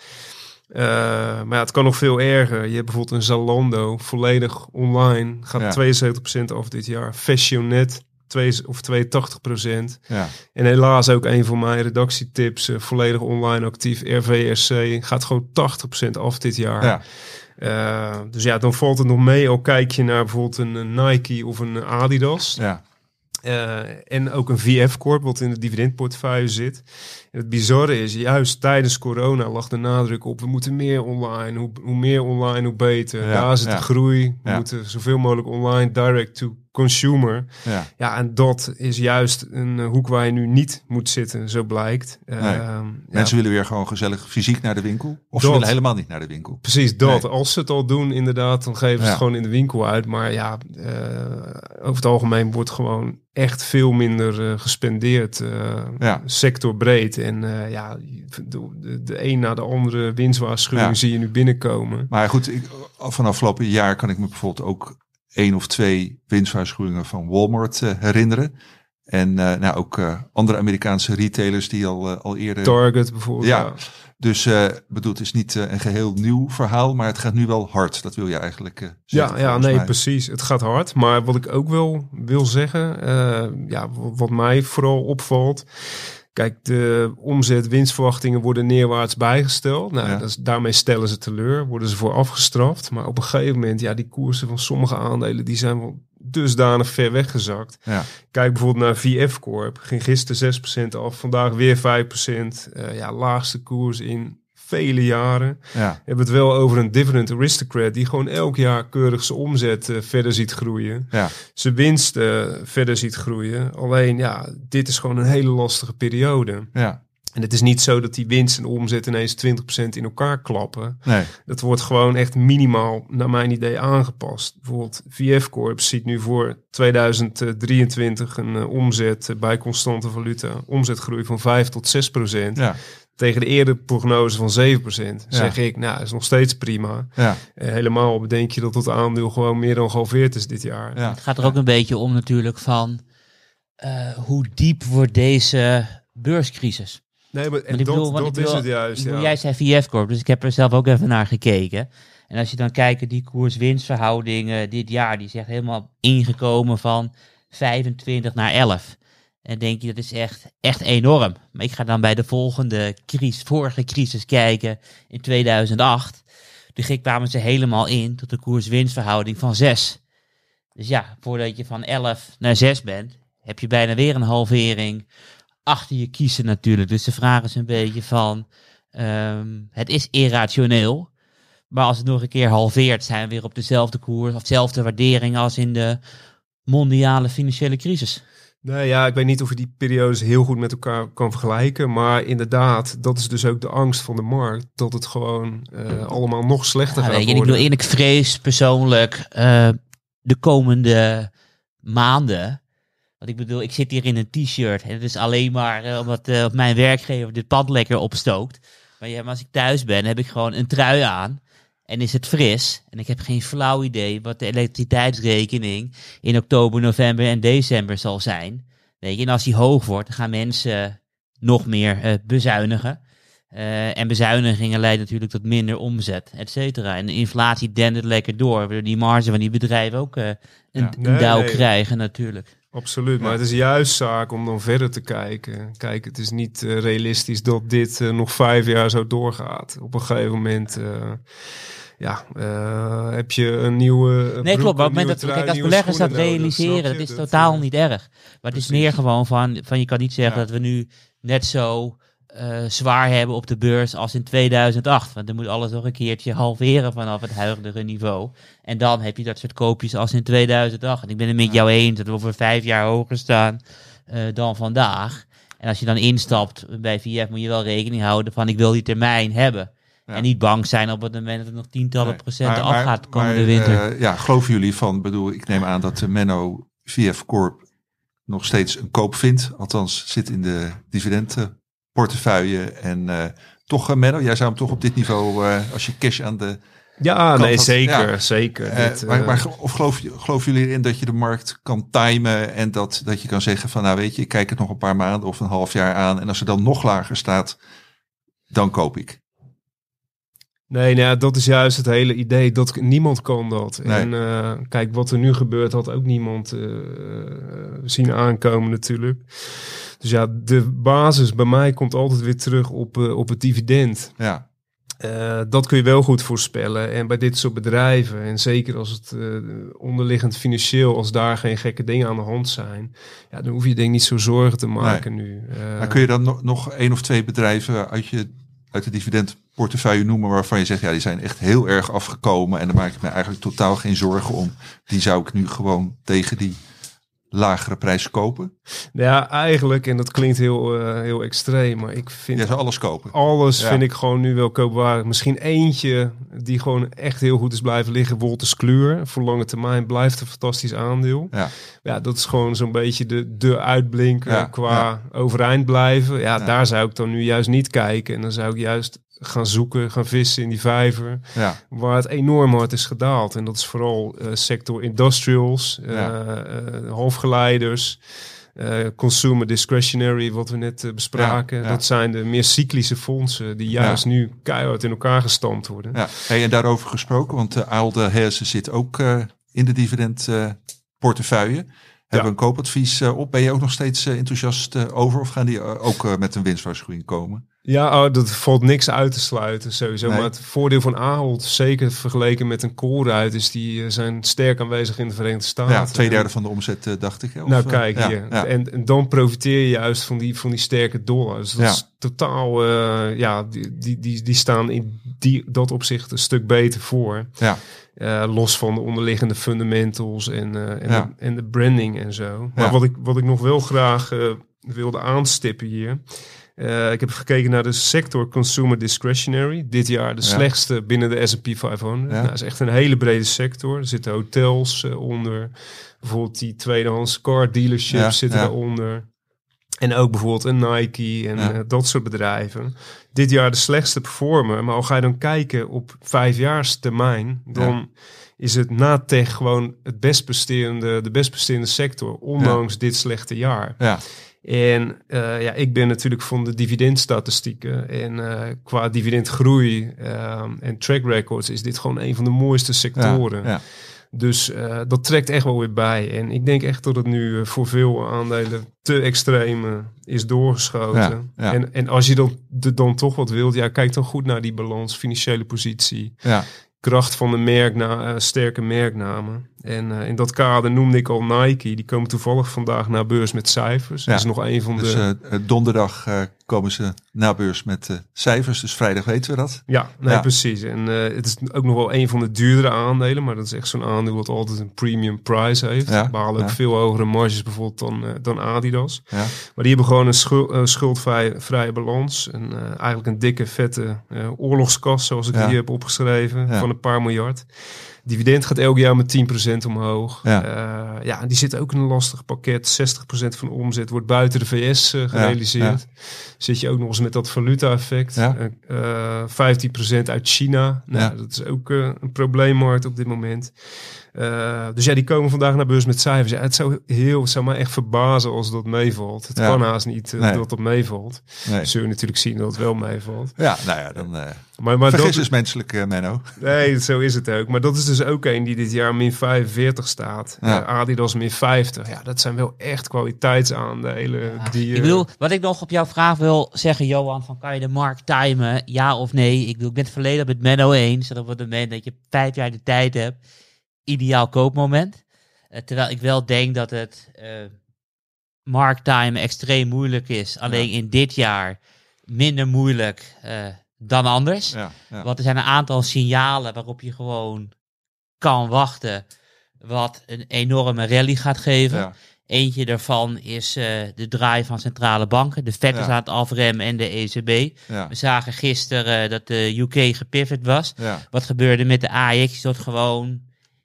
Maar ja, het kan nog veel erger. Je hebt bijvoorbeeld een Zalando, volledig online, gaat 72% af dit jaar. Fashionet, twee, of 82%. Ja. En helaas ook een van mijn redactietips, volledig online actief, RVSC, gaat gewoon 80% af dit jaar. Ja. Eh, dus ja, dan valt het nog mee. Al kijk je naar bijvoorbeeld een, Nike of een Adidas. Ja. Eh, en ook een VF-corp, wat in de dividendportefeuille zit. Het bizarre is, juist tijdens corona lag de nadruk op... we moeten meer online, hoe, hoe meer online, hoe beter. Ja, Daar zit ja. de groei. We Ja. moeten zoveel mogelijk online, direct to consumer. Ja. Ja, en dat is juist een eh, hoek waar je nu niet moet zitten, zo blijkt. Nee. Ja, Mensen willen weer gewoon gezellig fysiek naar de winkel. Of ze willen helemaal niet naar de winkel. Precies dat. Nee. Als ze het al doen, inderdaad, dan geven ze Ja. het gewoon in de winkel uit. Maar ja, eh, over het algemeen wordt gewoon echt veel minder eh, gespendeerd, sectorbreed. En eh, ja, de, de, de een na de andere winstwaarschuwing Ja. zie je nu binnenkomen. Maar goed, ik, van afgelopen jaar kan ik me bijvoorbeeld ook één of twee winstwaarschuwingen van Walmart eh, herinneren. En eh, nou, ook andere Amerikaanse retailers die al, al eerder... Target bijvoorbeeld. Ja. Ja. Dus bedoel, het is niet een geheel nieuw verhaal, maar het gaat nu wel hard. Dat wil je eigenlijk Ja, ja, nee, mij. precies. Het gaat hard. Maar wat ik ook wel wil zeggen, ja, wat mij vooral opvalt. Kijk, de omzet-winstverwachtingen worden neerwaarts bijgesteld. Nou, Ja. dat is, daarmee stellen ze teleur, worden ze voor afgestraft. Maar op een gegeven moment, ja, die koersen van sommige aandelen, die zijn wel dusdanig ver weggezakt. Ja. Kijk bijvoorbeeld naar VF Corp. Ging gisteren 6% af, vandaag weer 5%. Eh ja, laagste koers in vele jaren. Ja. We hebben het wel over een dividend aristocrat die gewoon elk jaar keurig zijn omzet eh, verder ziet groeien. Ja. Zijn winst eh, verder ziet groeien. Alleen ja, dit is gewoon een hele lastige periode. Ja. En het is niet zo dat die winst en omzet ineens 20% in elkaar klappen. Nee. Dat wordt gewoon echt minimaal, naar mijn idee, aangepast. Bijvoorbeeld VF Corp ziet nu voor 2023 een eh, omzet bij constante valuta, omzetgroei van 5 tot 6 procent. Ja. Tegen de eerdere prognose van 7 procent. Zeg ik, nou, is nog steeds prima. Ja. Eh, helemaal bedenk je dat het aandeel gewoon meer dan gehalveerd is dit jaar. Ja. Het gaat er ook een beetje om natuurlijk van eh, hoe diep wordt deze beurscrisis. Nee, maar en dat, bedoel, want dat ik is het juist. ik bedoel, Ja. Jij zei VF Corp, dus ik heb er zelf ook even naar gekeken. En als je dan kijkt, die koers-winstverhouding dit jaar, die is echt helemaal ingekomen van 25 naar 11. En denk je, dat is echt, echt enorm. Maar ik ga dan bij de volgende crisis, vorige crisis kijken in 2008. Toen kwamen ze helemaal in tot de koers-winstverhouding van 6. Dus ja, voordat je van 11 naar 6 bent, heb je bijna weer een halvering achter je kiezen natuurlijk. Dus de vraag is een beetje van, ehm, het is irrationeel. Maar als het nog een keer halveert, zijn we weer op dezelfde koers of dezelfde waardering als in de mondiale financiële crisis. Nee, ja, ik weet niet of je die periodes heel goed met elkaar kan vergelijken. Maar inderdaad, dat is dus ook de angst van de markt. Dat het gewoon eh, allemaal nog slechter Ja, gaat weet je, en ik, worden. bedoel, en ik vrees persoonlijk eh, de komende maanden. Want ik bedoel, ik zit hier in een t-shirt. En het is alleen maar eh, omdat mijn werkgever dit pand lekker opstookt. Maar ja, maar als ik thuis ben, heb ik gewoon een trui aan. En is het fris. En ik heb geen flauw idee wat de elektriciteitsrekening in oktober, november en december zal zijn. Weet je, en als die hoog wordt, dan gaan mensen nog meer eh, bezuinigen. Eh, en bezuinigingen leiden natuurlijk tot minder omzet, et cetera. En de inflatie dendert lekker door, waardoor die marge van die bedrijven ook eh, een, Ja. een Nee, dauw nee. krijgen natuurlijk. Absoluut, maar Ja. het is juist zaak om dan verder te kijken. Kijk, het is niet eh, realistisch dat dit eh, nog vijf jaar zo doorgaat. Op een gegeven moment, eh, ja, eh, heb je een nieuwe. Nee, klopt. Maar op het moment dat kijk, als beleggers dat realiseren, dat is totaal niet erg. Maar het is meer gewoon van, van je kan niet zeggen Ja. dat we nu net zo eh, zwaar hebben op de beurs als in 2008. Want dan moet alles nog een keertje halveren vanaf het huidige niveau. En dan heb je dat soort koopjes als in 2008. En ik ben het met jou eens dat we over vijf jaar hoger staan eh, dan vandaag. En als je dan instapt bij VF moet je wel rekening houden van ik wil die termijn hebben. Ja. En niet bang zijn op het moment dat het nog tientallen Nee. procenten Maar- afgaat de komende maar, winter. eh, ja, geloven jullie van, bedoel, ik neem aan dat de Menno VF Corp nog steeds een koop vindt. Althans, zit in de dividendportefeuille. En eh, toch, eh, Menno, jij zou hem toch op dit niveau, eh, als je cash aan de... Ja, nee, zeker. ja. zeker. Dit, maar, maar, of geloof, je- geloven jullie erin dat je de markt kan timen en dat, dat je kan zeggen van, nou weet je, ik kijk het nog een paar maanden of een half jaar aan. En als er dan nog lager staat, dan koop ik. Nee, nou dat is juist het hele idee. Dat niemand kan dat. Nee. En kijk, wat er nu gebeurt, had ook niemand zien aankomen natuurlijk. Dus ja, de basis bij mij komt altijd weer terug op, eh, op het dividend. Ja, Eh, dat kun je wel goed voorspellen. En bij dit soort bedrijven, en zeker als het eh, onderliggend financieel, als daar geen gekke dingen aan de hand zijn, ja, dan hoef je denk ik niet zo zorgen te maken nu. Maar kun je dan nog, nog één of twee bedrijven uit, je, uit de dividendportefeuille noemen waarvan je zegt, ja, die zijn echt heel erg afgekomen en daar maak ik me eigenlijk totaal geen zorgen om. Die zou ik nu gewoon tegen die lagere prijs kopen. Ja, eigenlijk, en dat klinkt heel, eh, heel extreem, maar ik vind zou alles kopen. alles Ja. vind ik gewoon nu wel koopwaardig. Misschien eentje die gewoon echt heel goed is blijven liggen. Wolters Kluwer. Voor lange termijn blijft een fantastisch aandeel. Ja. Ja, dat is gewoon zo'n beetje de, de uitblinker Ja, qua overeind blijven. Ja. daar zou ik dan nu juist niet kijken. En dan zou ik juist gaan zoeken, gaan vissen in die vijver. Ja, Waar het enorm hard is gedaald. En dat is vooral eh, sector industrials, eh, Ja. halfgeleiders, eh, consumer discretionary, wat we net bespraken. Ja, ja. Dat zijn de meer cyclische fondsen die juist nu keihard in elkaar gestampt worden. ja. Hey, en daarover gesproken, want de Aalde Hersen zit ook in de dividendportefeuille. Hebben we een koopadvies eh, op? Ben je ook nog steeds eh, enthousiast eh, over? Of gaan die ook met een winstwaarschuwing komen? Ja, oh, dat valt niks uit te sluiten sowieso. Nee. Maar het voordeel van Ahold, zeker vergeleken met een Colruyt, is die zijn sterk aanwezig in de Verenigde Staten. Ja, twee derde van de omzet, dacht ik. hè? Of, Nou kijk ja, hier. ja. En, en dan profiteer je juist van die, van die sterke dollar. Dus dat Ja. is totaal, ja, die, die, die, die staan in die, dat opzicht een stuk beter voor. Ja. Eh, los van de onderliggende fundamentals en, eh, en, Ja. de, en de branding en zo. Maar Ja. wat, ik, wat ik nog wel graag eh, wilde aanstippen hier. ik heb gekeken naar de sector consumer discretionary. Dit jaar de Ja. slechtste binnen de S&P 500. Ja. Nou, dat is echt een hele brede sector. Er zitten hotels onder. Bijvoorbeeld die tweedehands car dealerships zitten daaronder. En ook bijvoorbeeld een Nike en Ja. eh, dat soort bedrijven. Dit jaar de slechtste performer. Maar al ga je dan kijken op vijfjaarstermijn, dan is het na tech gewoon het best presterende, de best presterende sector, ondanks dit slechte jaar. Ja. En eh, ja, ik ben natuurlijk van de dividendstatistieken. En eh, qua dividendgroei ehm, en track records is dit gewoon een van de mooiste sectoren. Ja. Dus eh, dat trekt echt wel weer bij. En ik denk echt dat het nu eh, voor veel aandelen te extreem eh, is doorgeschoten. Ja, ja. En, en als je dan, de, dan toch wat wilt, ja, kijk dan goed naar die balans, financiële positie, ja. kracht van de merkna eh, sterke merknamen. En eh, in dat kader noemde ik al Nike. Die komen toevallig vandaag naar beurs met cijfers. Ja. Dat is nog een van de... Dus eh, donderdag komen ze na beurs met eh, cijfers. Dus vrijdag weten we dat. Ja, nee, Ja. precies. En eh, het is ook nog wel een van de duurdere aandelen, maar dat is echt zo'n aandeel dat altijd een premium price heeft. Ja, Behalen ook ja. veel hogere marges bijvoorbeeld dan, eh, dan Adidas. Ja. Maar die hebben gewoon een schul- schuldvrije vrije balans. En eigenlijk een dikke, vette oorlogskas, zoals ik die heb opgeschreven, van een paar miljard. Dividend gaat elk jaar met 10% omhoog. Ja. En die zit ook in een lastig pakket. 60% van de omzet wordt buiten de VS eh, gerealiseerd. Zit je ook nog eens met dat valuta-effect. Ja. Eh, eh, 15% uit China. Nou. Dat is ook eh, een probleemmarkt op dit moment. Eh, dus ja, die komen vandaag naar beurs met cijfers. Ja, het zou heel, het zou mij echt verbazen als dat meevalt. Het Ja. kan haast niet eh, Nee. dat dat meevalt. Nee. Zul je natuurlijk zien dat het wel meevalt. Ja, nou ja, dan... eh Maar, maar vergis dat, is menselijk, Menno. nee, zo is het ook. Maar dat is dus ook een die dit jaar min 45 staat. Ja. Eh, Adidas min 50. Ja, dat zijn wel echt kwaliteitsaandelen. die, Ik bedoel, wat ik nog op jouw vraag wil zeggen, Johan, van kan je de markt timen, ja of nee? Ik bedoel, ik ben het verleden met Menno eens, dat op het moment dat je vijf jaar de tijd hebt, ideaal koopmoment. Eh, terwijl ik wel denk dat het eh markt timen extreem moeilijk is. Alleen in dit jaar minder moeilijk eh, dan anders. Ja, ja. Want er zijn een aantal signalen waarop je gewoon kan wachten wat een enorme rally gaat geven. Eentje daarvan is de draai van centrale banken. De Fed is Ja. aan het afremmen en de ECB. ja, We zagen gisteren dat de UK gepivot was. ja. Wat gebeurde met de AX? Dat gewoon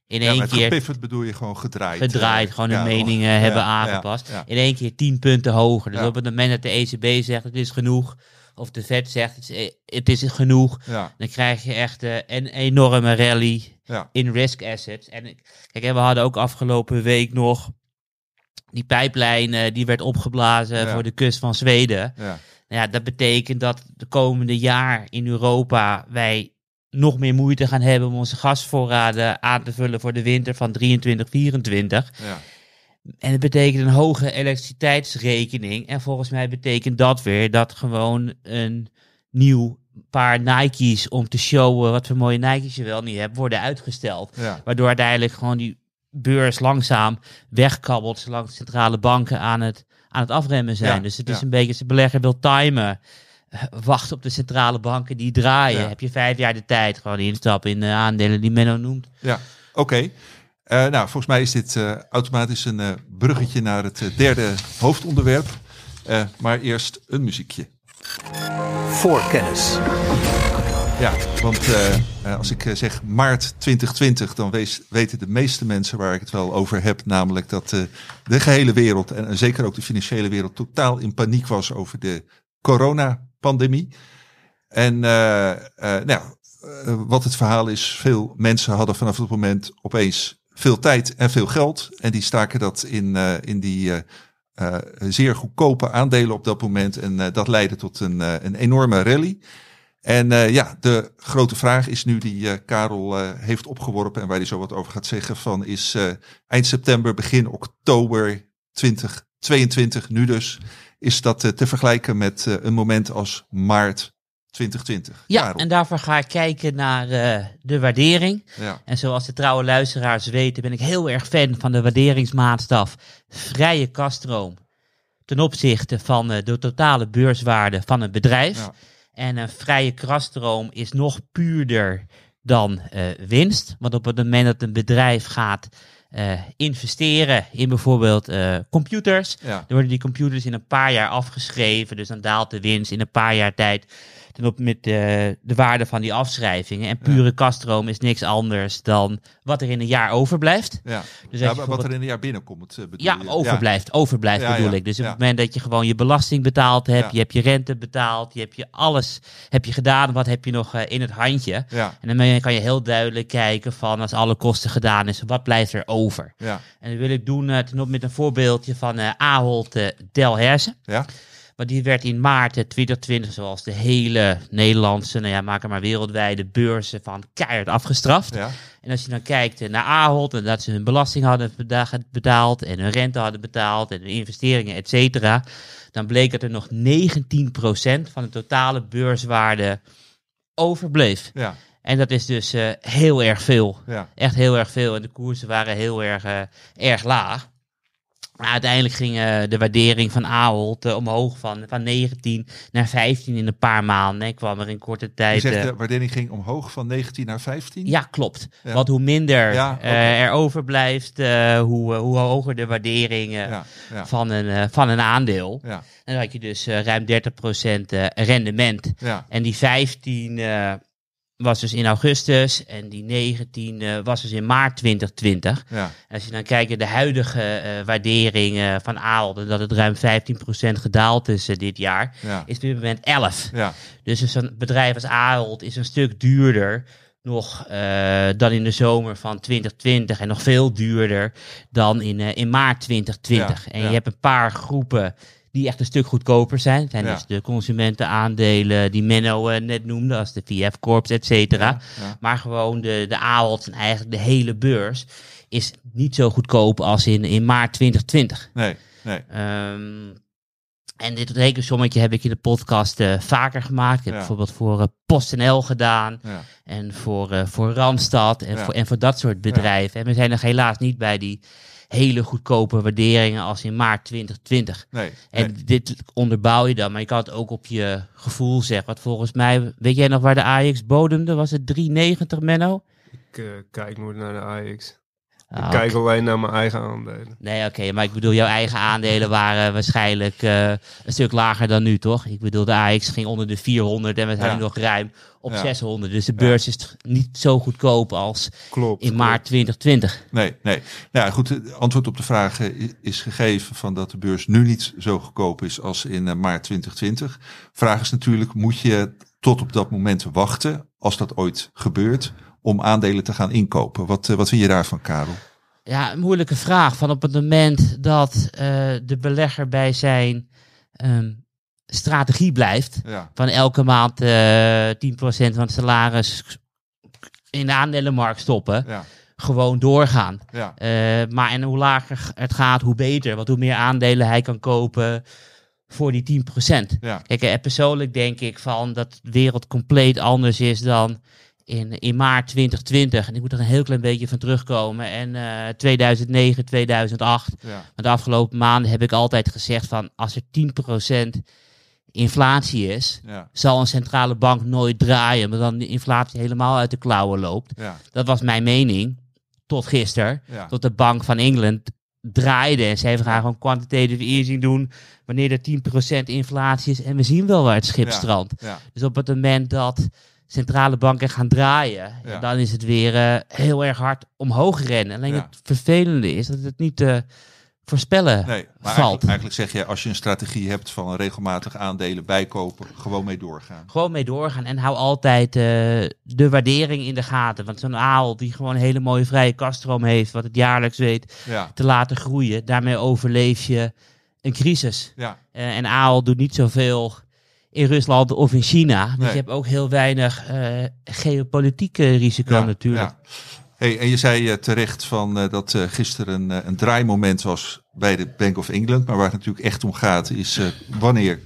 in Ja, één met keer gepivot bedoel je gewoon gedraaid. gedraaid, eh, gewoon ja, hun meningen ja, hebben ja, aangepast. ja. In één keer 10 punten hoger. Dus Ja. op het moment dat de ECB zegt het is genoeg, of de Fed zegt het is, het is genoeg, Ja, dan krijg je echt eh, een enorme rally ja, in risk assets. En kijk, en we hadden ook afgelopen week nog die pijplijn eh, die werd opgeblazen Ja. voor de kust van Zweden. ja, Nou ja, dat betekent dat de komende jaar in Europa wij nog meer moeite gaan hebben om onze gasvoorraden aan te vullen voor de winter van 23, 24. ja. En het betekent een hoge elektriciteitsrekening. En volgens mij betekent dat weer dat gewoon een nieuw paar Nike's om te showen wat voor mooie Nike's je wel niet hebt, worden uitgesteld. ja. Waardoor uiteindelijk gewoon die beurs langzaam wegkabbelt zolang de centrale banken aan het, aan het afremmen zijn. Ja, dus het is een beetje, als de belegger wil timen, wacht op de centrale banken die draaien. Ja. Heb je vijf jaar de tijd, gewoon instappen in de aandelen die Menno noemt. Ja, oké. Eh, nou, volgens mij is dit eh, automatisch een eh, bruggetje naar het eh, derde hoofdonderwerp. Eh, maar eerst een muziekje. Voorkennis. Ja, want eh, eh, als ik eh, zeg maart 2020, dan wees- weten de meeste mensen waar ik het wel over heb. Namelijk dat eh, de gehele wereld en, zeker ook de financiële wereld totaal in paniek was over de coronapandemie. En eh, eh, nou, eh, wat het verhaal is, veel mensen hadden vanaf dat moment opeens veel tijd en veel geld. En die staken dat in, in die zeer goedkope aandelen op dat moment. En dat leidde tot een, een enorme rally. En eh, ja, de grote vraag is nu die Karel heeft opgeworpen en waar hij zo wat over gaat zeggen van is eind september, begin oktober 2022, nu dus, is dat eh, te vergelijken met eh, een moment als maart 2020. Ja, Karel. en daarvoor ga ik kijken naar eh, de waardering. ja, En zoals de trouwe luisteraars weten, ben ik heel erg fan van de waarderingsmaatstaf vrije kaststroom ten opzichte van de totale beurswaarde van een bedrijf. Ja. En een vrije kaststroom is nog puurder dan winst. Want op het moment dat een bedrijf gaat eh, investeren in bijvoorbeeld eh, computers, ja, dan worden die computers in een paar jaar afgeschreven. Dus dan daalt de winst in een paar jaar tijd ten op met de, de waarde van die afschrijvingen. En pure kaststroom is niks anders dan wat er in een jaar overblijft. ja. Dus Ja, wat er in een jaar binnenkomt, eh, bedoel ja, je? overblijft. Overblijft Ja, bedoel ja, ik. Dus op ja. het moment dat je gewoon je belasting betaald hebt, Ja. je hebt je rente betaald, je hebt je alles heb je gedaan, wat heb je nog eh, in het handje. Ja, En dan kan je heel duidelijk kijken van als alle kosten gedaan is, wat blijft er over? ja, En dat wil ik doen eh, ten op met een voorbeeldje van eh Ahold eh, Delhaize. ja, Maar die werd in maart eh, 2020, zoals de hele Nederlandse, nou ja, maak er maar wereldwijde beurzen van keihard afgestraft. ja, En als je dan kijkt eh, naar Ahold en dat ze hun belasting hadden betaald en hun rente hadden betaald en hun investeringen, et cetera, dan bleek dat er nog 19% van de totale beurswaarde overbleef. ja, En dat is dus eh, heel erg veel. ja, Echt heel erg veel. En de koersen waren heel erg, eh, erg laag. Maar uiteindelijk ging eh, de waardering van Ahold eh, omhoog van, van 19 naar 15 in een paar maanden. En kwam er in korte Je tijd... zegt eh, de waardering ging omhoog van 19 naar 15? ja, klopt. Ja. Want hoe minder Ja, er overblijft, hoe, hoe hoger de waardering ja, van, een, van een aandeel. En dan had je dus ruim 30% eh, rendement. En die 15 eh, was dus in augustus en die 19 eh, was dus in maart 2020. ja, als je dan kijkt naar de huidige eh, waardering eh, van Ahold, en dat het ruim 15% gedaald is eh, dit jaar, ja, is op dit moment 11. ja, Dus zo'n bedrijf als Ahold is een stuk duurder nog dan in de zomer van 2020 en nog veel duurder dan in, in maart 2020. Ja, en je hebt een paar groepen die echt een stuk goedkoper zijn. Zijn Ja. dus de consumentenaandelen die Menno eh, net noemde, als de VF Corps, et cetera. Ja. Maar gewoon de, de AWOT en eigenlijk de hele beurs is niet zo goedkoop als in, in maart 2020. Nee, nee. Ehm, en dit rekensommetje heb ik in de podcast eh, vaker gemaakt. Ik heb bijvoorbeeld voor eh, PostNL gedaan. En voor, voor Randstad. En, voor, en voor dat soort bedrijven. En we zijn nog helaas niet bij die hele goedkope waarderingen als in maart 2020. Nee, En nee. dit onderbouw je dan, maar je kan het ook op je gevoel zeggen. Want volgens mij, weet jij nog waar de Ajax bodemde? Was het 3,90 Menno? Ik eh, kijk nooit naar de Ajax. Ah, ik kijk alleen naar mijn eigen aandelen. Nee, oké, maar ik bedoel, jouw eigen aandelen waren waarschijnlijk eh, een stuk lager dan nu, toch? Ik bedoel, de AX ging onder de 400 en we zijn Ja. nu nog ruim op Ja. 600. Dus de beurs is niet zo goedkoop als Klopt. in maart 2020. Nee, nee. Nou ja, goed, het antwoord op de vraag eh, is gegeven van dat de beurs nu niet zo goedkoop is als in eh, maart 2020. Vraag is natuurlijk, moet je tot op dat moment wachten, als dat ooit gebeurt, om aandelen te gaan inkopen? Wat, eh, wat vind je daarvan, Karel? Ja, een moeilijke vraag. Van op het moment dat eh, de belegger bij zijn ehm, strategie blijft, Ja, van elke maand eh 10% van het salaris in de aandelenmarkt stoppen, ja, gewoon doorgaan. ja, maar en hoe lager het gaat, hoe beter. Want hoe meer aandelen hij kan kopen voor die 10%. ja. Kijk, persoonlijk denk ik van dat de wereld compleet anders is dan in, in maart 2020. En ik moet er een heel klein beetje van terugkomen. En eh 2009, 2008. ja. Maar de afgelopen maanden heb ik altijd gezegd van als er 10% inflatie is, ja. zal een centrale bank nooit draaien. Maar dan de inflatie helemaal uit de klauwen loopt. Ja, Dat was mijn mening. Tot gisteren. Tot de Bank van Engeland draaide. En zij gaan gewoon quantitative easing doen. Wanneer er 10% inflatie is. En we zien wel waar het schip strandt. Dus op het moment dat centrale banken gaan draaien. Ja. dan is het weer eh, heel erg hard omhoog rennen. Alleen Ja. het vervelende is dat het niet te voorspellen nee. Maar valt. eigenlijk, eigenlijk zeg je, als je een strategie hebt van regelmatig aandelen bijkopen, gewoon mee doorgaan. Gewoon mee doorgaan en hou altijd eh, de waardering in de gaten. Want zo'n aal die gewoon een hele mooie vrije kaststroom heeft, wat het jaarlijks weet Ja, te laten groeien, daarmee overleef je een crisis. ja, Eh, en aal doet niet zoveel in Rusland of in China. Dus Nee. je hebt ook heel weinig eh geopolitieke risico ja, natuurlijk. ja. Hey, en je zei eh, terecht van, eh, dat gisteren een, een draaimoment was bij de Bank of England. Maar waar het natuurlijk echt om gaat is wanneer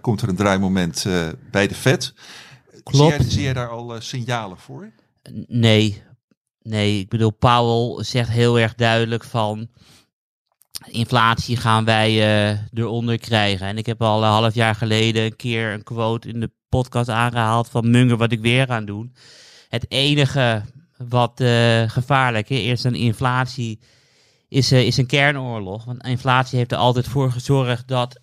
komt er een draaimoment bij de Fed. Klopt. Zie jij, zie jij daar al signalen voor? Nee, nee. Ik bedoel, Powell zegt heel erg duidelijk van... Inflatie gaan wij eh, eronder krijgen. En ik heb al een half jaar geleden een keer een quote in de podcast aangehaald van Munger, wat ik weer ga doen. Het enige wat eh, gevaarlijk is, eerst een inflatie, is, eh, is een kernoorlog. Want inflatie heeft er altijd voor gezorgd dat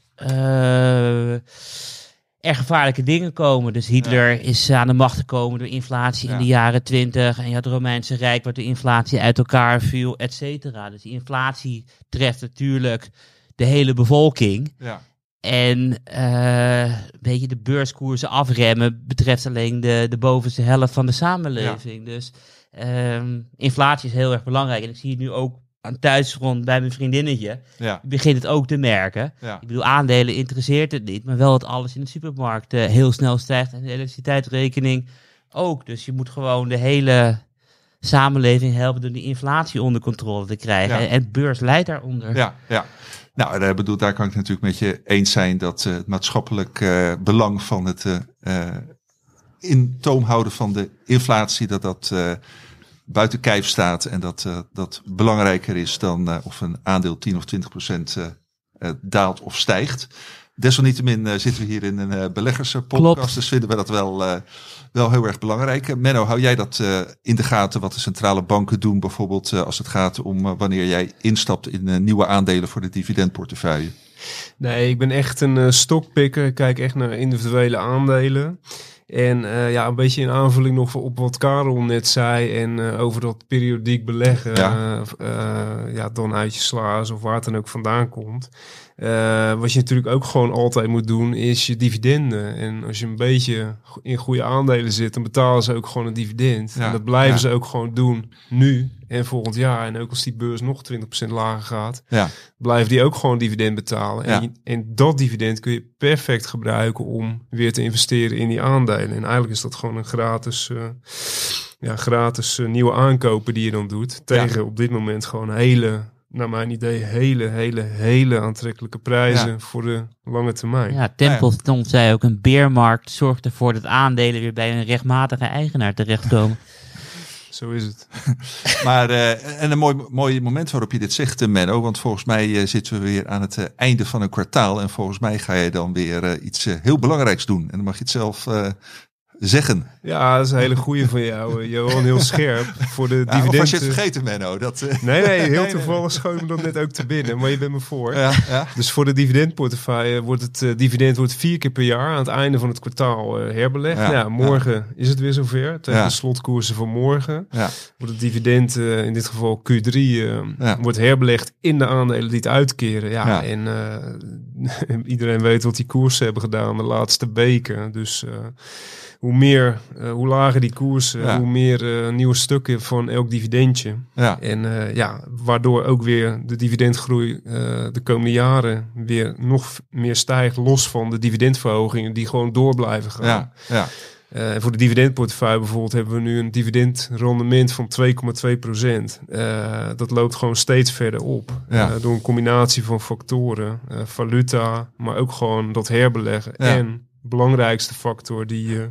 er gevaarlijke dingen komen. Dus Hitler is aan de macht gekomen door inflatie Ja. in de jaren twintig. En je had het Romeinse Rijk waar de inflatie uit elkaar viel, et cetera. Dus die inflatie treft natuurlijk de hele bevolking. Ja, En eh weet je, de beurskoersen afremmen betreft alleen de, de bovenste helft van de samenleving. Dus ehm, inflatie is heel erg belangrijk. En ik zie het nu ook aan thuisgrond bij mijn vriendinnetje. ja, Ik begin het ook te merken. ja, Ik bedoel, aandelen interesseert het niet, maar wel dat alles in de supermarkt eh, heel snel stijgt en de elektriciteitsrekening ook. Dus je moet gewoon de hele samenleving helpen door die inflatie onder controle te krijgen. Ja. En, en beurs leidt daaronder. ja, ja. Nou, daar, bedoel, daar kan ik natuurlijk met je eens zijn dat eh, het maatschappelijk eh, belang van het eh, eh, in toom houden van de inflatie, dat dat eh, buiten kijf staat en dat eh, dat belangrijker is dan eh, of een aandeel 10 of 20 procent eh, daalt of stijgt. Desalniettemin zitten we hier in een beleggerspodcast, Klopt. dus vinden we dat wel, wel heel erg belangrijk. Menno, hou jij dat in de gaten wat de centrale banken doen, bijvoorbeeld als het gaat om wanneer jij instapt in nieuwe aandelen voor de dividendportefeuille? Nee, ik ben echt een stokpikker. Ik kijk echt naar individuele aandelen. En eh, ja, een beetje in aanvulling nog op wat Karel net zei. En eh, over dat periodiek beleggen. Ja. Ja. ja, dan uit je slaas of waar het dan ook vandaan komt. Eh, wat je natuurlijk ook gewoon altijd moet doen, is je dividenden. En als je een beetje in goede aandelen zit, dan betalen ze ook gewoon een dividend. Ja, En dat blijven ja. ze ook gewoon doen nu en volgend jaar. En ook als die beurs nog 20% lager gaat, Ja, blijven die ook gewoon dividend betalen. Ja. En, je- en dat dividend kun je perfect gebruiken om weer te investeren in die aandelen. En eigenlijk is dat gewoon een gratis, eh, ja, gratis eh, nieuwe aankopen die je dan doet. Tegen op dit moment gewoon hele, naar mijn idee, hele, hele, hele aantrekkelijke prijzen Ja. voor de lange termijn. Ja, Templeton zei ook, een beermarkt zorgt ervoor dat aandelen weer bij een rechtmatige eigenaar terechtkomen. *laughs* Zo is het. *laughs* maar eh, en een mooi, mooi moment waarop je dit zegt, eh, Menno. Want volgens mij eh, zitten we weer aan het einde van een kwartaal. En volgens mij ga je dan weer iets heel belangrijks doen. En dan mag je het zelf eh, zeggen. Ja, dat is een hele goeie van jou, eh, Johan. Heel scherp voor de Ja, of dividend. was je het vergeten, Menno? Dat, eh, Nee, nee, heel *laughs* nee. toevallig schoon me dat net ook te binnen. Maar je bent me voor. ja, ja, Dus voor de dividendportefeuille wordt het eh, dividend wordt vier keer per jaar aan het einde van het kwartaal eh, herbelegd. Ja, morgen is het weer zover. Tegen de slotkoersen van morgen ja, wordt het dividend, eh, in dit geval Q3, eh, Ja. wordt herbelegd in de aandelen die het uitkeren. Ja, Ja. en eh, *laughs* iedereen weet wat die koersen hebben gedaan de laatste weken. Dus eh, hoe meer, eh, hoe lager die koersen, Ja. hoe meer eh, nieuwe stukken van elk dividendje. ja, En eh, ja, waardoor ook weer de dividendgroei eh, de komende jaren weer nog meer stijgt, los van de dividendverhogingen die gewoon door blijven gaan. ja, ja, Eh, voor de dividendportefeuille bijvoorbeeld hebben we nu een dividendrendement van 2,2 procent. Eh, dat loopt gewoon steeds verder op. Eh, door een combinatie van factoren, eh, valuta, maar ook gewoon dat herbeleggen. En belangrijkste factor, die eh,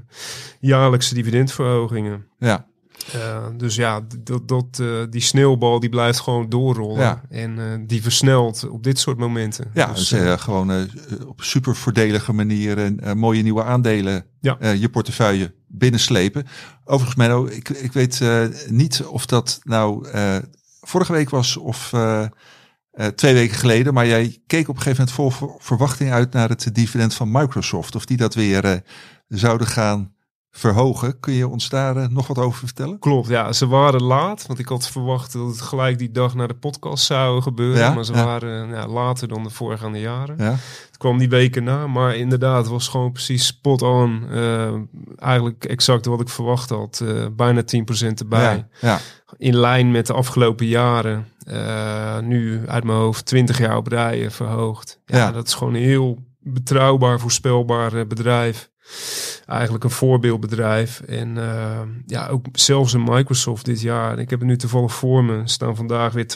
jaarlijkse dividendverhogingen. ja. Uh, dus ja, dat, dat, eh, die sneeuwbal die blijft gewoon doorrollen. Ja. En eh, die versnelt op dit soort momenten. Ja, Dus, dus, eh, eh, gewoon eh, op super voordelige manier en eh, mooie nieuwe aandelen Ja. eh, je portefeuille binnenslepen. Overigens, Menno, ik, ik weet eh, niet of dat nou eh, vorige week was of eh, twee weken geleden, maar jij keek op een gegeven moment vol ver- verwachting uit naar het dividend van Microsoft. Of die dat weer eh, zouden gaan verhogen. Kun je ons daar eh, nog wat over vertellen? Klopt, ja, ze waren laat. Want ik had verwacht dat het gelijk die dag naar de podcast zou gebeuren. Ja, maar ze ja. waren eh, ja, later dan de voorgaande jaren. Ja, Het kwam die weken na, maar inderdaad, het was gewoon precies spot on. Eh, eigenlijk exact wat ik verwacht had. Bijna 10% erbij. ja, ja, in lijn met de afgelopen jaren. nu uit mijn hoofd 20 jaar op rijen verhoogd. Ja, dat is gewoon een heel betrouwbaar, voorspelbaar bedrijf. Eigenlijk een voorbeeldbedrijf. En eh, ja, ook zelfs een Microsoft dit jaar. Ik heb het nu toevallig voor me. Staan vandaag weer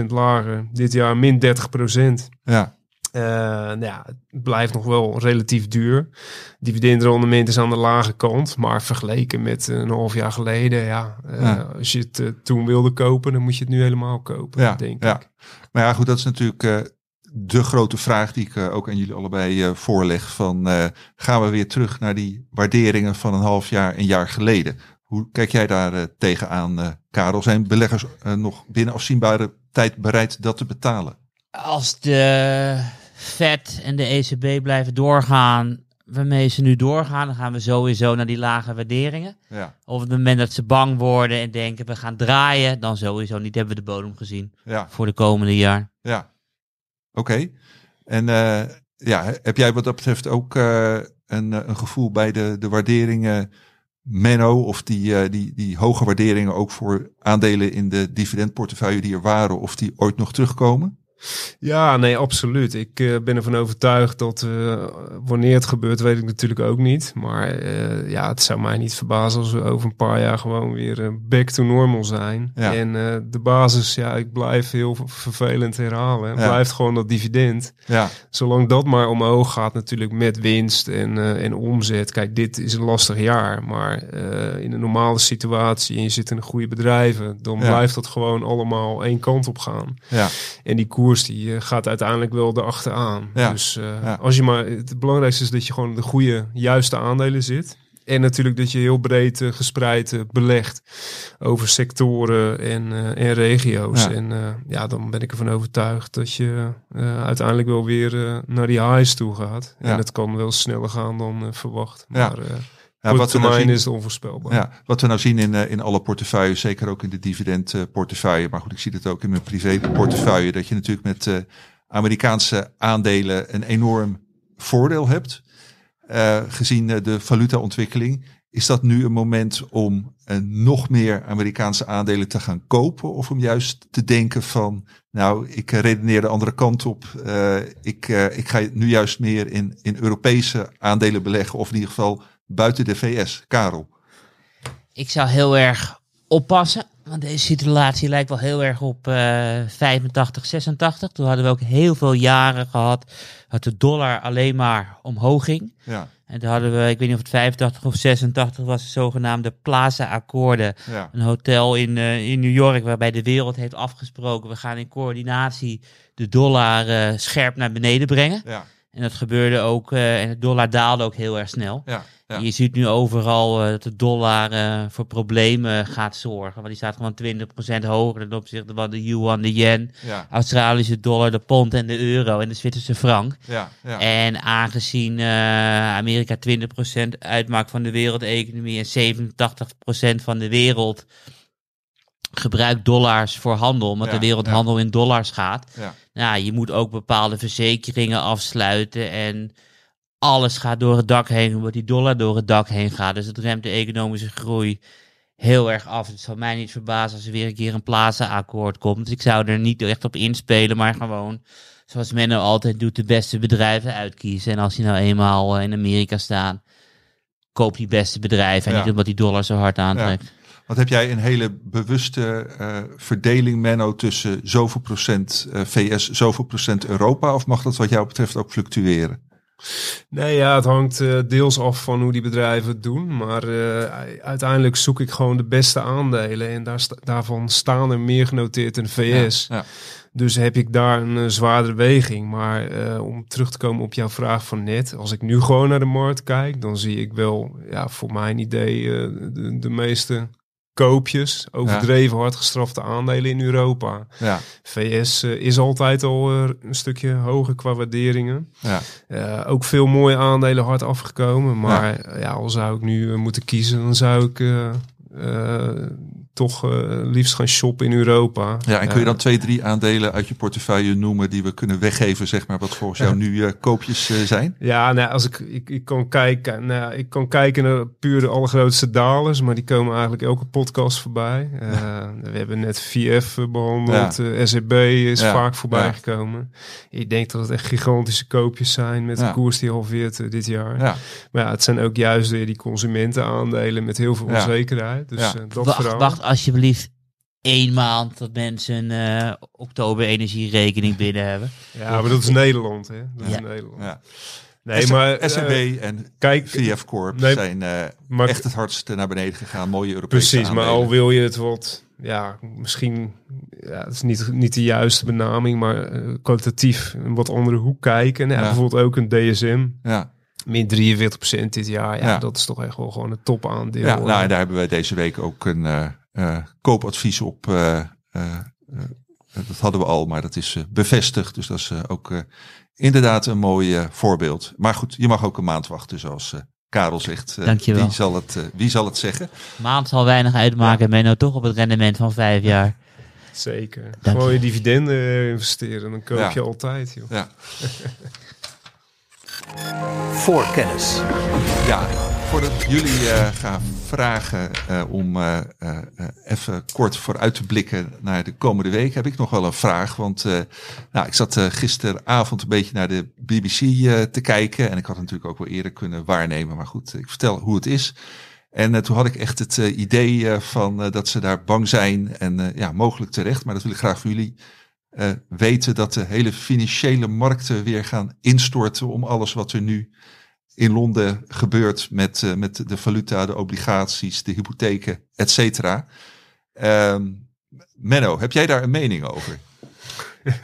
2,5% lager. Dit jaar min 30%. ja, Eh, nou ja, het blijft nog wel relatief duur. Dividendrendement is aan de lage kant, maar vergeleken met een half jaar geleden, ja, eh, Ja. als je het toen wilde kopen, dan moet je het nu helemaal kopen, ja, denk ja. ik. Maar ja, goed, dat is natuurlijk de grote vraag die ik eh, ook aan jullie allebei eh, voorleg. Van eh, gaan we weer terug naar die waarderingen van een half jaar, een jaar geleden? Hoe kijk jij daar tegenaan, Karel? Zijn beleggers nog binnen afzienbare tijd bereid dat te betalen? Als de Fed en de ECB blijven doorgaan waarmee ze nu doorgaan, dan gaan we sowieso naar die lage waarderingen. Ja, Op het moment dat ze bang worden en denken we gaan draaien, dan sowieso niet hebben we de bodem gezien ja, voor de komende jaar. ja. Oké. En eh, ja, heb jij wat dat betreft ook eh, een, eh, een gevoel bij de, de waarderingen, Menno, of die, die, die hoge waarderingen ook voor aandelen in de dividendportefeuille die er waren, of die ooit nog terugkomen? Ja, nee, absoluut. Ik eh, ben ervan overtuigd dat eh, wanneer het gebeurt, weet ik natuurlijk ook niet. Maar eh, ja, het zou mij niet verbazen als we over een paar jaar gewoon weer back to normal zijn. Ja. En de basis, ja, ik blijf heel vervelend herhalen. Het Ja. blijft gewoon dat dividend. Ja, Zolang dat maar omhoog gaat natuurlijk met winst en, en omzet. Kijk, dit is een lastig jaar. Maar in een normale situatie en je zit in een goede bedrijven, dan blijft dat gewoon allemaal één kant op gaan. ja, En die koers die eh, gaat uiteindelijk wel erachteraan. Ja. Dus eh, Ja. als je maar, het belangrijkste is dat je gewoon de goede, juiste aandelen zit. En natuurlijk dat je heel breed eh, gespreid belegt over sectoren en, en regio's. Ja. En ja, dan ben ik ervan overtuigd dat je uiteindelijk wel weer naar die highs toe gaat. Ja. En het kan wel sneller gaan dan verwacht. Ja. Maar eh ja op wat, we nou zien, is onvoorspelbaar. ja, wat we nou zien in, eh, in alle portefeuilles, zeker ook in de dividendportefeuille, maar goed, ik zie het ook in mijn privéportefeuille, dat je natuurlijk met eh, Amerikaanse aandelen een enorm voordeel hebt, eh, gezien de valutaontwikkeling. Is dat nu een moment om nog meer Amerikaanse aandelen te gaan kopen? Of om juist te denken van, nou, ik redeneer de andere kant op. Ik, ik ga nu juist meer in, in Europese aandelen beleggen. Of in ieder geval buiten de VS. Karel. Ik zou heel erg oppassen. Want deze situatie lijkt wel heel erg op eh 85, 86. Toen hadden we ook heel veel jaren gehad dat de dollar alleen maar omhoog ging. Ja, En toen hadden we, ik weet niet of het 85 of 86 was, de zogenaamde Plaza-akkoorden. ja, Een hotel in, eh, in New York waarbij de wereld heeft afgesproken. We gaan in coördinatie de dollar eh, scherp naar beneden brengen. ja, En dat gebeurde ook, eh, en de dollar daalde ook heel erg snel. ja. Ja. Je ziet nu overal eh, dat de dollar eh, voor problemen gaat zorgen. Want die staat gewoon 20% hoger ten opzichte van de yuan, de yen, ja, Australische dollar, de pond en de euro en de Zwitserse frank. ja, ja. En aangezien eh, Amerika 20% uitmaakt van de wereldeconomie en 87% van de wereld gebruikt dollars voor handel, omdat de wereldhandel in dollars gaat. Ja. Nou, je moet ook bepaalde verzekeringen afsluiten en alles gaat door het dak heen, omdat die dollar door het dak heen gaat. Dus het remt de economische groei heel erg af. Het zal mij niet verbazen als er weer een keer een Plaza-akkoord komt. Dus ik zou er niet echt op inspelen, maar gewoon, zoals Menno altijd doet, de beste bedrijven uitkiezen. En als die nou eenmaal eh, in Amerika staan, koop die beste bedrijven. En Ja. niet omdat die dollar zo hard aantrekt. Want heb jij een hele bewuste eh, verdeling, Menno, tussen zoveel procent eh, VS, zoveel procent Europa? Of mag dat wat jou betreft ook fluctueren? Nee, ja, het hangt eh, deels af van hoe die bedrijven het doen. Maar eh, uiteindelijk zoek ik gewoon de beste aandelen. En daar sta- daarvan staan er meer genoteerd in de VS. Ja, Dus heb ik daar een eh, zwaardere weging. Maar om terug te komen op jouw vraag van net. Als ik nu gewoon naar de markt kijk, dan zie ik wel, ja, voor mijn idee, de, de meeste koopjes. Overdreven hard gestrafte aandelen in Europa. ja, VS eh, is altijd al eh, een stukje hoger qua waarderingen. ja, Eh, ook veel mooie aandelen hard afgekomen. Maar ja, al zou ik nu moeten kiezen, dan zou ik toch eh, liefst gaan shoppen in Europa. ja. En kun je dan twee, drie aandelen uit je portefeuille noemen die we kunnen weggeven, zeg maar, wat volgens jou nu eh, koopjes eh, zijn? Ja, nou, als ik, ik, ik kan kijken, nou, ik kan kijken naar puur de allergrootste dalers, maar die komen eigenlijk elke podcast voorbij. Eh, We hebben net VF behandeld, Ja. eh, SEB is Ja, vaak voorbij ja. gekomen. Ik denk dat het echt gigantische koopjes zijn met Ja. een koers die halveert eh, dit jaar. Ja, Maar ja, het zijn ook juist weer die consumentenaandelen met heel veel Ja. onzekerheid. Dus Ja. eh, dat verhaal. Alsjeblieft één maand dat mensen een eh, oktober energierekening *laughs* binnen hebben. Ja, maar dat is Nederland, hè? Dat Ja. is Nederland. ja. Nee, S- maar eh, SEB en kijk, VF Corp nee, zijn eh, maar echt het hardste naar beneden gegaan. Mooie Europese precies. Maar al wil je het wat, ja, misschien, ja, het is niet, niet de juiste benaming, maar eh, kwalitatief een wat andere hoek kijken. Nou, Ja. Bijvoorbeeld ook een DSM, Ja, min 43% dit jaar. Ja, Ja. dat is toch echt wel gewoon een topaandeel. ja nou, Eh, en daar hebben we deze week ook een eh, eh, koopadvies op. eh, eh, eh, dat hadden we al, maar dat is eh, bevestigd. Dus dat is eh, ook eh, inderdaad een mooi eh, voorbeeld. Maar goed, je mag ook een maand wachten, zoals eh, Karel zegt. Eh, Dankjewel. Wie zal, het, eh, wie zal het zeggen? Maand zal weinig uitmaken en ben je nou toch op het rendement van vijf jaar. Zeker. Dank Gewoon je. dividenden eh, investeren, dan koop Ja. je altijd. Joh. Ja. *laughs* Voorkennis. Ja, voordat jullie eh, gaan vragen eh, om eh, even kort vooruit te blikken naar de komende week, heb ik nog wel een vraag. Want nou, ik zat gisteravond een beetje naar de BBC te kijken. En ik had het natuurlijk ook wel eerder kunnen waarnemen. Maar goed, ik vertel hoe het is. En toen had ik echt het idee van dat ze daar bang zijn. En ja, mogelijk terecht. Maar dat wil ik graag voor jullie eh, weten. Dat de hele financiële markten weer gaan instorten om alles wat er nu in Londen gebeurt met, eh, met de valuta, de obligaties, de hypotheken, et cetera. Ehm, Menno, heb jij daar een mening over? *laughs*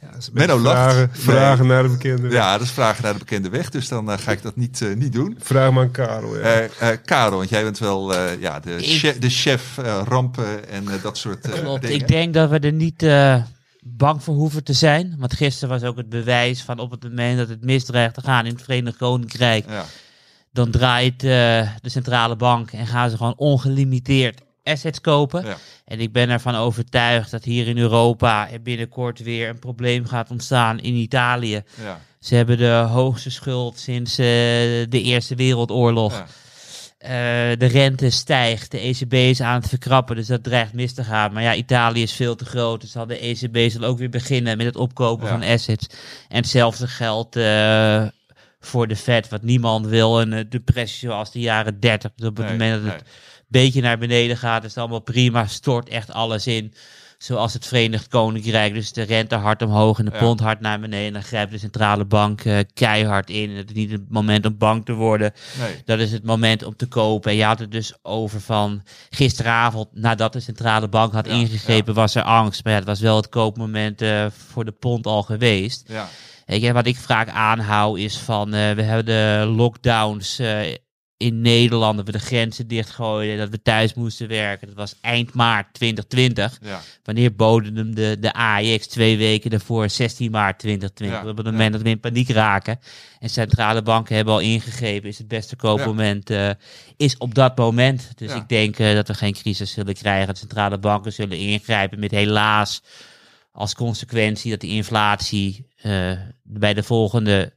Ja, Menno beetje lacht. vragen, Nee. vragen naar de bekende weg. Ja, dat is vragen naar de bekende weg, dus dan eh, ga ik dat niet, niet doen. Vraag maar aan Karel. Ja. Eh eh Karel, want jij bent wel eh, ja, de, Ik- chef, de chef rampen en dat soort eh, Klopt. dingen. Ik denk dat we er niet eh, bang voor hoeven te zijn. Want gisteren was ook het bewijs van op het moment dat het misdreigt te gaan in het Verenigd Koninkrijk. Ja, Dan draait eh, de centrale bank en gaan ze gewoon ongelimiteerd assets kopen. Ja. En ik ben ervan overtuigd dat hier in Europa er binnenkort weer een probleem gaat ontstaan in Italië. Ja. Ze hebben de hoogste schuld sinds eh, de Eerste Wereldoorlog. Eh, de rente stijgt, de ECB is aan het verkrappen, dus dat dreigt mis te gaan. Maar ja, Italië is veel te groot, dus zal de ECB zal ook weer beginnen met het opkopen Ja. van assets. En hetzelfde geldt eh, voor de Fed, wat niemand wil, een eh, depressie zoals de jaren 30. Dus op het Nee, moment dat nee. het een beetje naar beneden gaat, is het allemaal prima, stort echt alles in. Zoals het Verenigd Koninkrijk, dus de rente hard omhoog en de Ja. pond hard naar beneden. Dan grijpt de centrale bank eh, keihard in. En het is niet het moment om bang te worden. Nee. Dat is het moment om te kopen. En je had het dus over van gisteravond, nadat de centrale bank had Ja, ingegrepen, was er angst. Maar ja, het was wel het koopmoment eh, voor de pond al geweest. Ja. Weet je, wat ik vaak aanhoud is van, eh, we hebben de lockdowns eh, in Nederland, dat we de grenzen dichtgooiden, dat we thuis moesten werken. Dat was eind maart 2020. Ja. Wanneer boden hem de, de AEX twee weken daarvoor, 16 maart 2020. Ja, Op het ja. moment dat we in paniek raken en centrale banken hebben al ingegrepen, is het beste koopmoment eh, is op dat moment. Dus ik denk eh, dat we geen crisis zullen krijgen. Centrale banken zullen ingrijpen met helaas als consequentie dat de inflatie eh, bij de volgende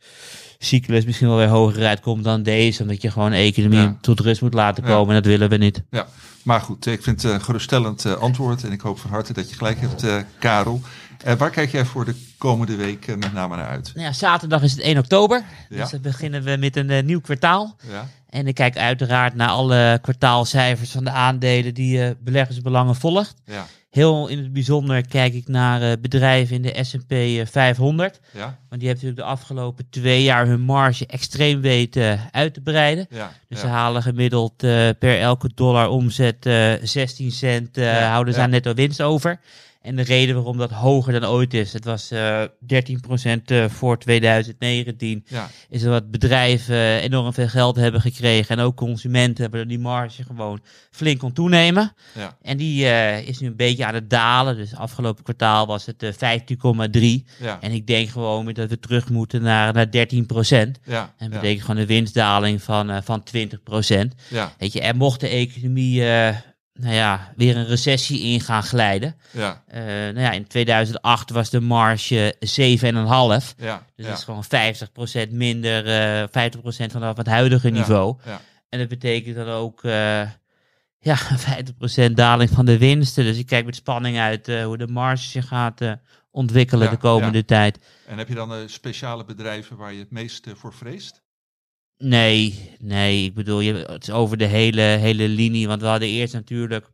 cyclus misschien wel weer hoger uitkomt dan deze. Omdat je gewoon de economie Ja. tot rust moet laten Ja. komen. En dat willen we niet. Ja, maar goed, ik vind het een geruststellend eh, antwoord en ik hoop van harte dat je gelijk hebt, eh, Karel. Eh, waar kijk jij voor de komende week eh, met name naar uit? Nou ja, zaterdag is het 1 oktober. Ja. Dus dan beginnen we met een eh, nieuw kwartaal. Ja, En ik kijk uiteraard naar alle kwartaalcijfers van de aandelen die beleggersbelangen volgt. ja, Heel in het bijzonder kijk ik naar bedrijven in de S&P eh, 500. ja, Want die hebben natuurlijk de afgelopen twee jaar hun marge extreem weten uit te breiden. Dus ze halen gemiddeld per elke dollar omzet eh 16 cent, houden ze aan netto winst over. En de reden waarom dat hoger dan ooit is, het was eh 13% eh, voor 2019, Ja, is dat bedrijven enorm veel geld hebben gekregen. En ook consumenten hebben die marge gewoon flink kon toenemen. ja, En die eh, is nu een beetje aan het dalen. Dus afgelopen kwartaal was het eh 15,3. ja, En ik denk gewoon dat we terug moeten naar, naar 13 procent. ja, En dat betekent gewoon een winstdaling van, van 20 procent. ja, Weet je, er mocht de economie nou ja, weer een recessie in gaan glijden. ja, Eh, nou ja, in 2008 was de marge 7,5. ja, Dus ja, dat is gewoon 50 procent minder, eh 50 procent vanaf het huidige niveau. ja. En dat betekent dan ook eh, ja, *laughs* 50 procent daling van de winsten. Dus ik kijk met spanning uit hoe de marge zich gaat ontwikkelen de komende ja. tijd. En heb je dan speciale bedrijven waar je het meest voor vreest? Nee, nee, ik bedoel, je, het is over de hele, hele linie. Want we hadden eerst natuurlijk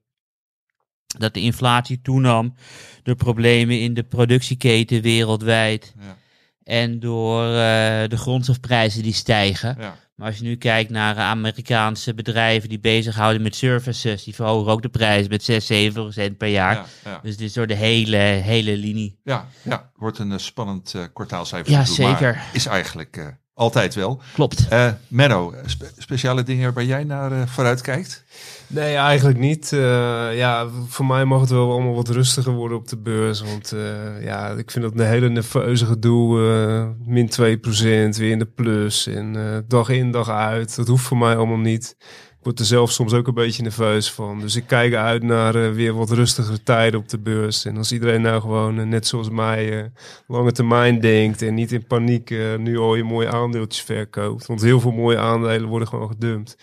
dat de inflatie toenam door problemen in de productieketen wereldwijd. Ja, En door eh, de grondstofprijzen die stijgen. ja, Maar als je nu kijkt naar Amerikaanse bedrijven die bezighouden met services, die verhogen ook de prijs met 6, 7 procent per jaar. ja, ja. Dus dit is door de hele, hele linie. Ja, ja, wordt een eh, spannend eh kwartaalcijfer. Ja, zeker. Is eigenlijk altijd wel. Klopt. Menno, spe- speciale dingen waar jij naar eh, vooruit kijkt? Nee, eigenlijk niet. Eh, ja, voor mij mag het wel allemaal wat rustiger worden op de beurs. Want eh, ja, ik vind dat een hele nerveuze gedoe. eh min 2%, weer in de plus. En eh, dag in, dag uit. Dat hoeft voor mij allemaal niet. Ik word er zelf soms ook een beetje nerveus van. Dus ik kijk uit naar eh, weer wat rustigere tijden op de beurs. En als iedereen nou gewoon, eh, net zoals mij, eh, lange termijn denkt. En niet in paniek nu al je mooie aandeeltjes verkoopt. Want heel veel mooie aandelen worden gewoon gedumpt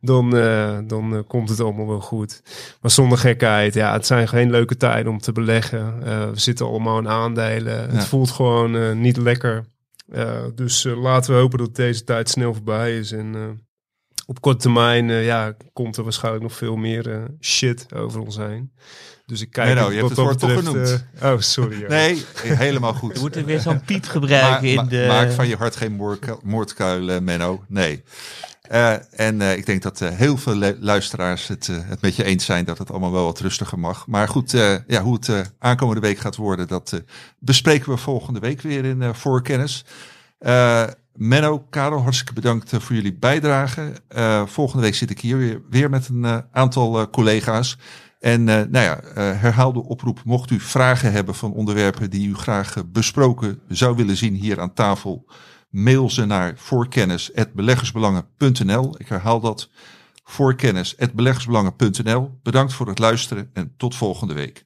dan, dan komt het allemaal wel goed. Maar zonder gekheid, ja, het zijn geen leuke tijden om te beleggen. We zitten allemaal in aandelen. Ja. Het voelt gewoon niet lekker. Dus laten we hopen dat deze tijd snel voorbij is. En op korte termijn ja, komt er waarschijnlijk nog veel meer eh, shit over ons heen. Dus ik kijk Menno, je hebt het woord toch genoemd. eh, oh, sorry. Nee, helemaal goed. We moeten weer zo'n piep gebruiken Ma- in ma- de... Maak van je hart geen moordkuil, moordkuil eh, Menno. Nee. Eh, en eh, ik denk dat eh, heel veel lu- luisteraars het, eh, het met je eens zijn dat het allemaal wel wat rustiger mag. Maar goed, eh, ja, hoe het eh, aankomende week gaat worden, dat eh, bespreken we volgende week weer in uh, Voorkennis. Menno, Karel, hartstikke bedankt eh, voor jullie bijdrage. Eh, volgende week zit ik hier weer, weer met een eh, aantal collega's. En nou ja, eh, herhaal de oproep. Mocht u vragen hebben van onderwerpen die u graag besproken zou willen zien hier aan tafel, mail ze naar voorkennis.beleggersbelangen.nl. Ik herhaal dat. Voorkennis.beleggersbelangen.nl. Bedankt voor het luisteren en tot volgende week.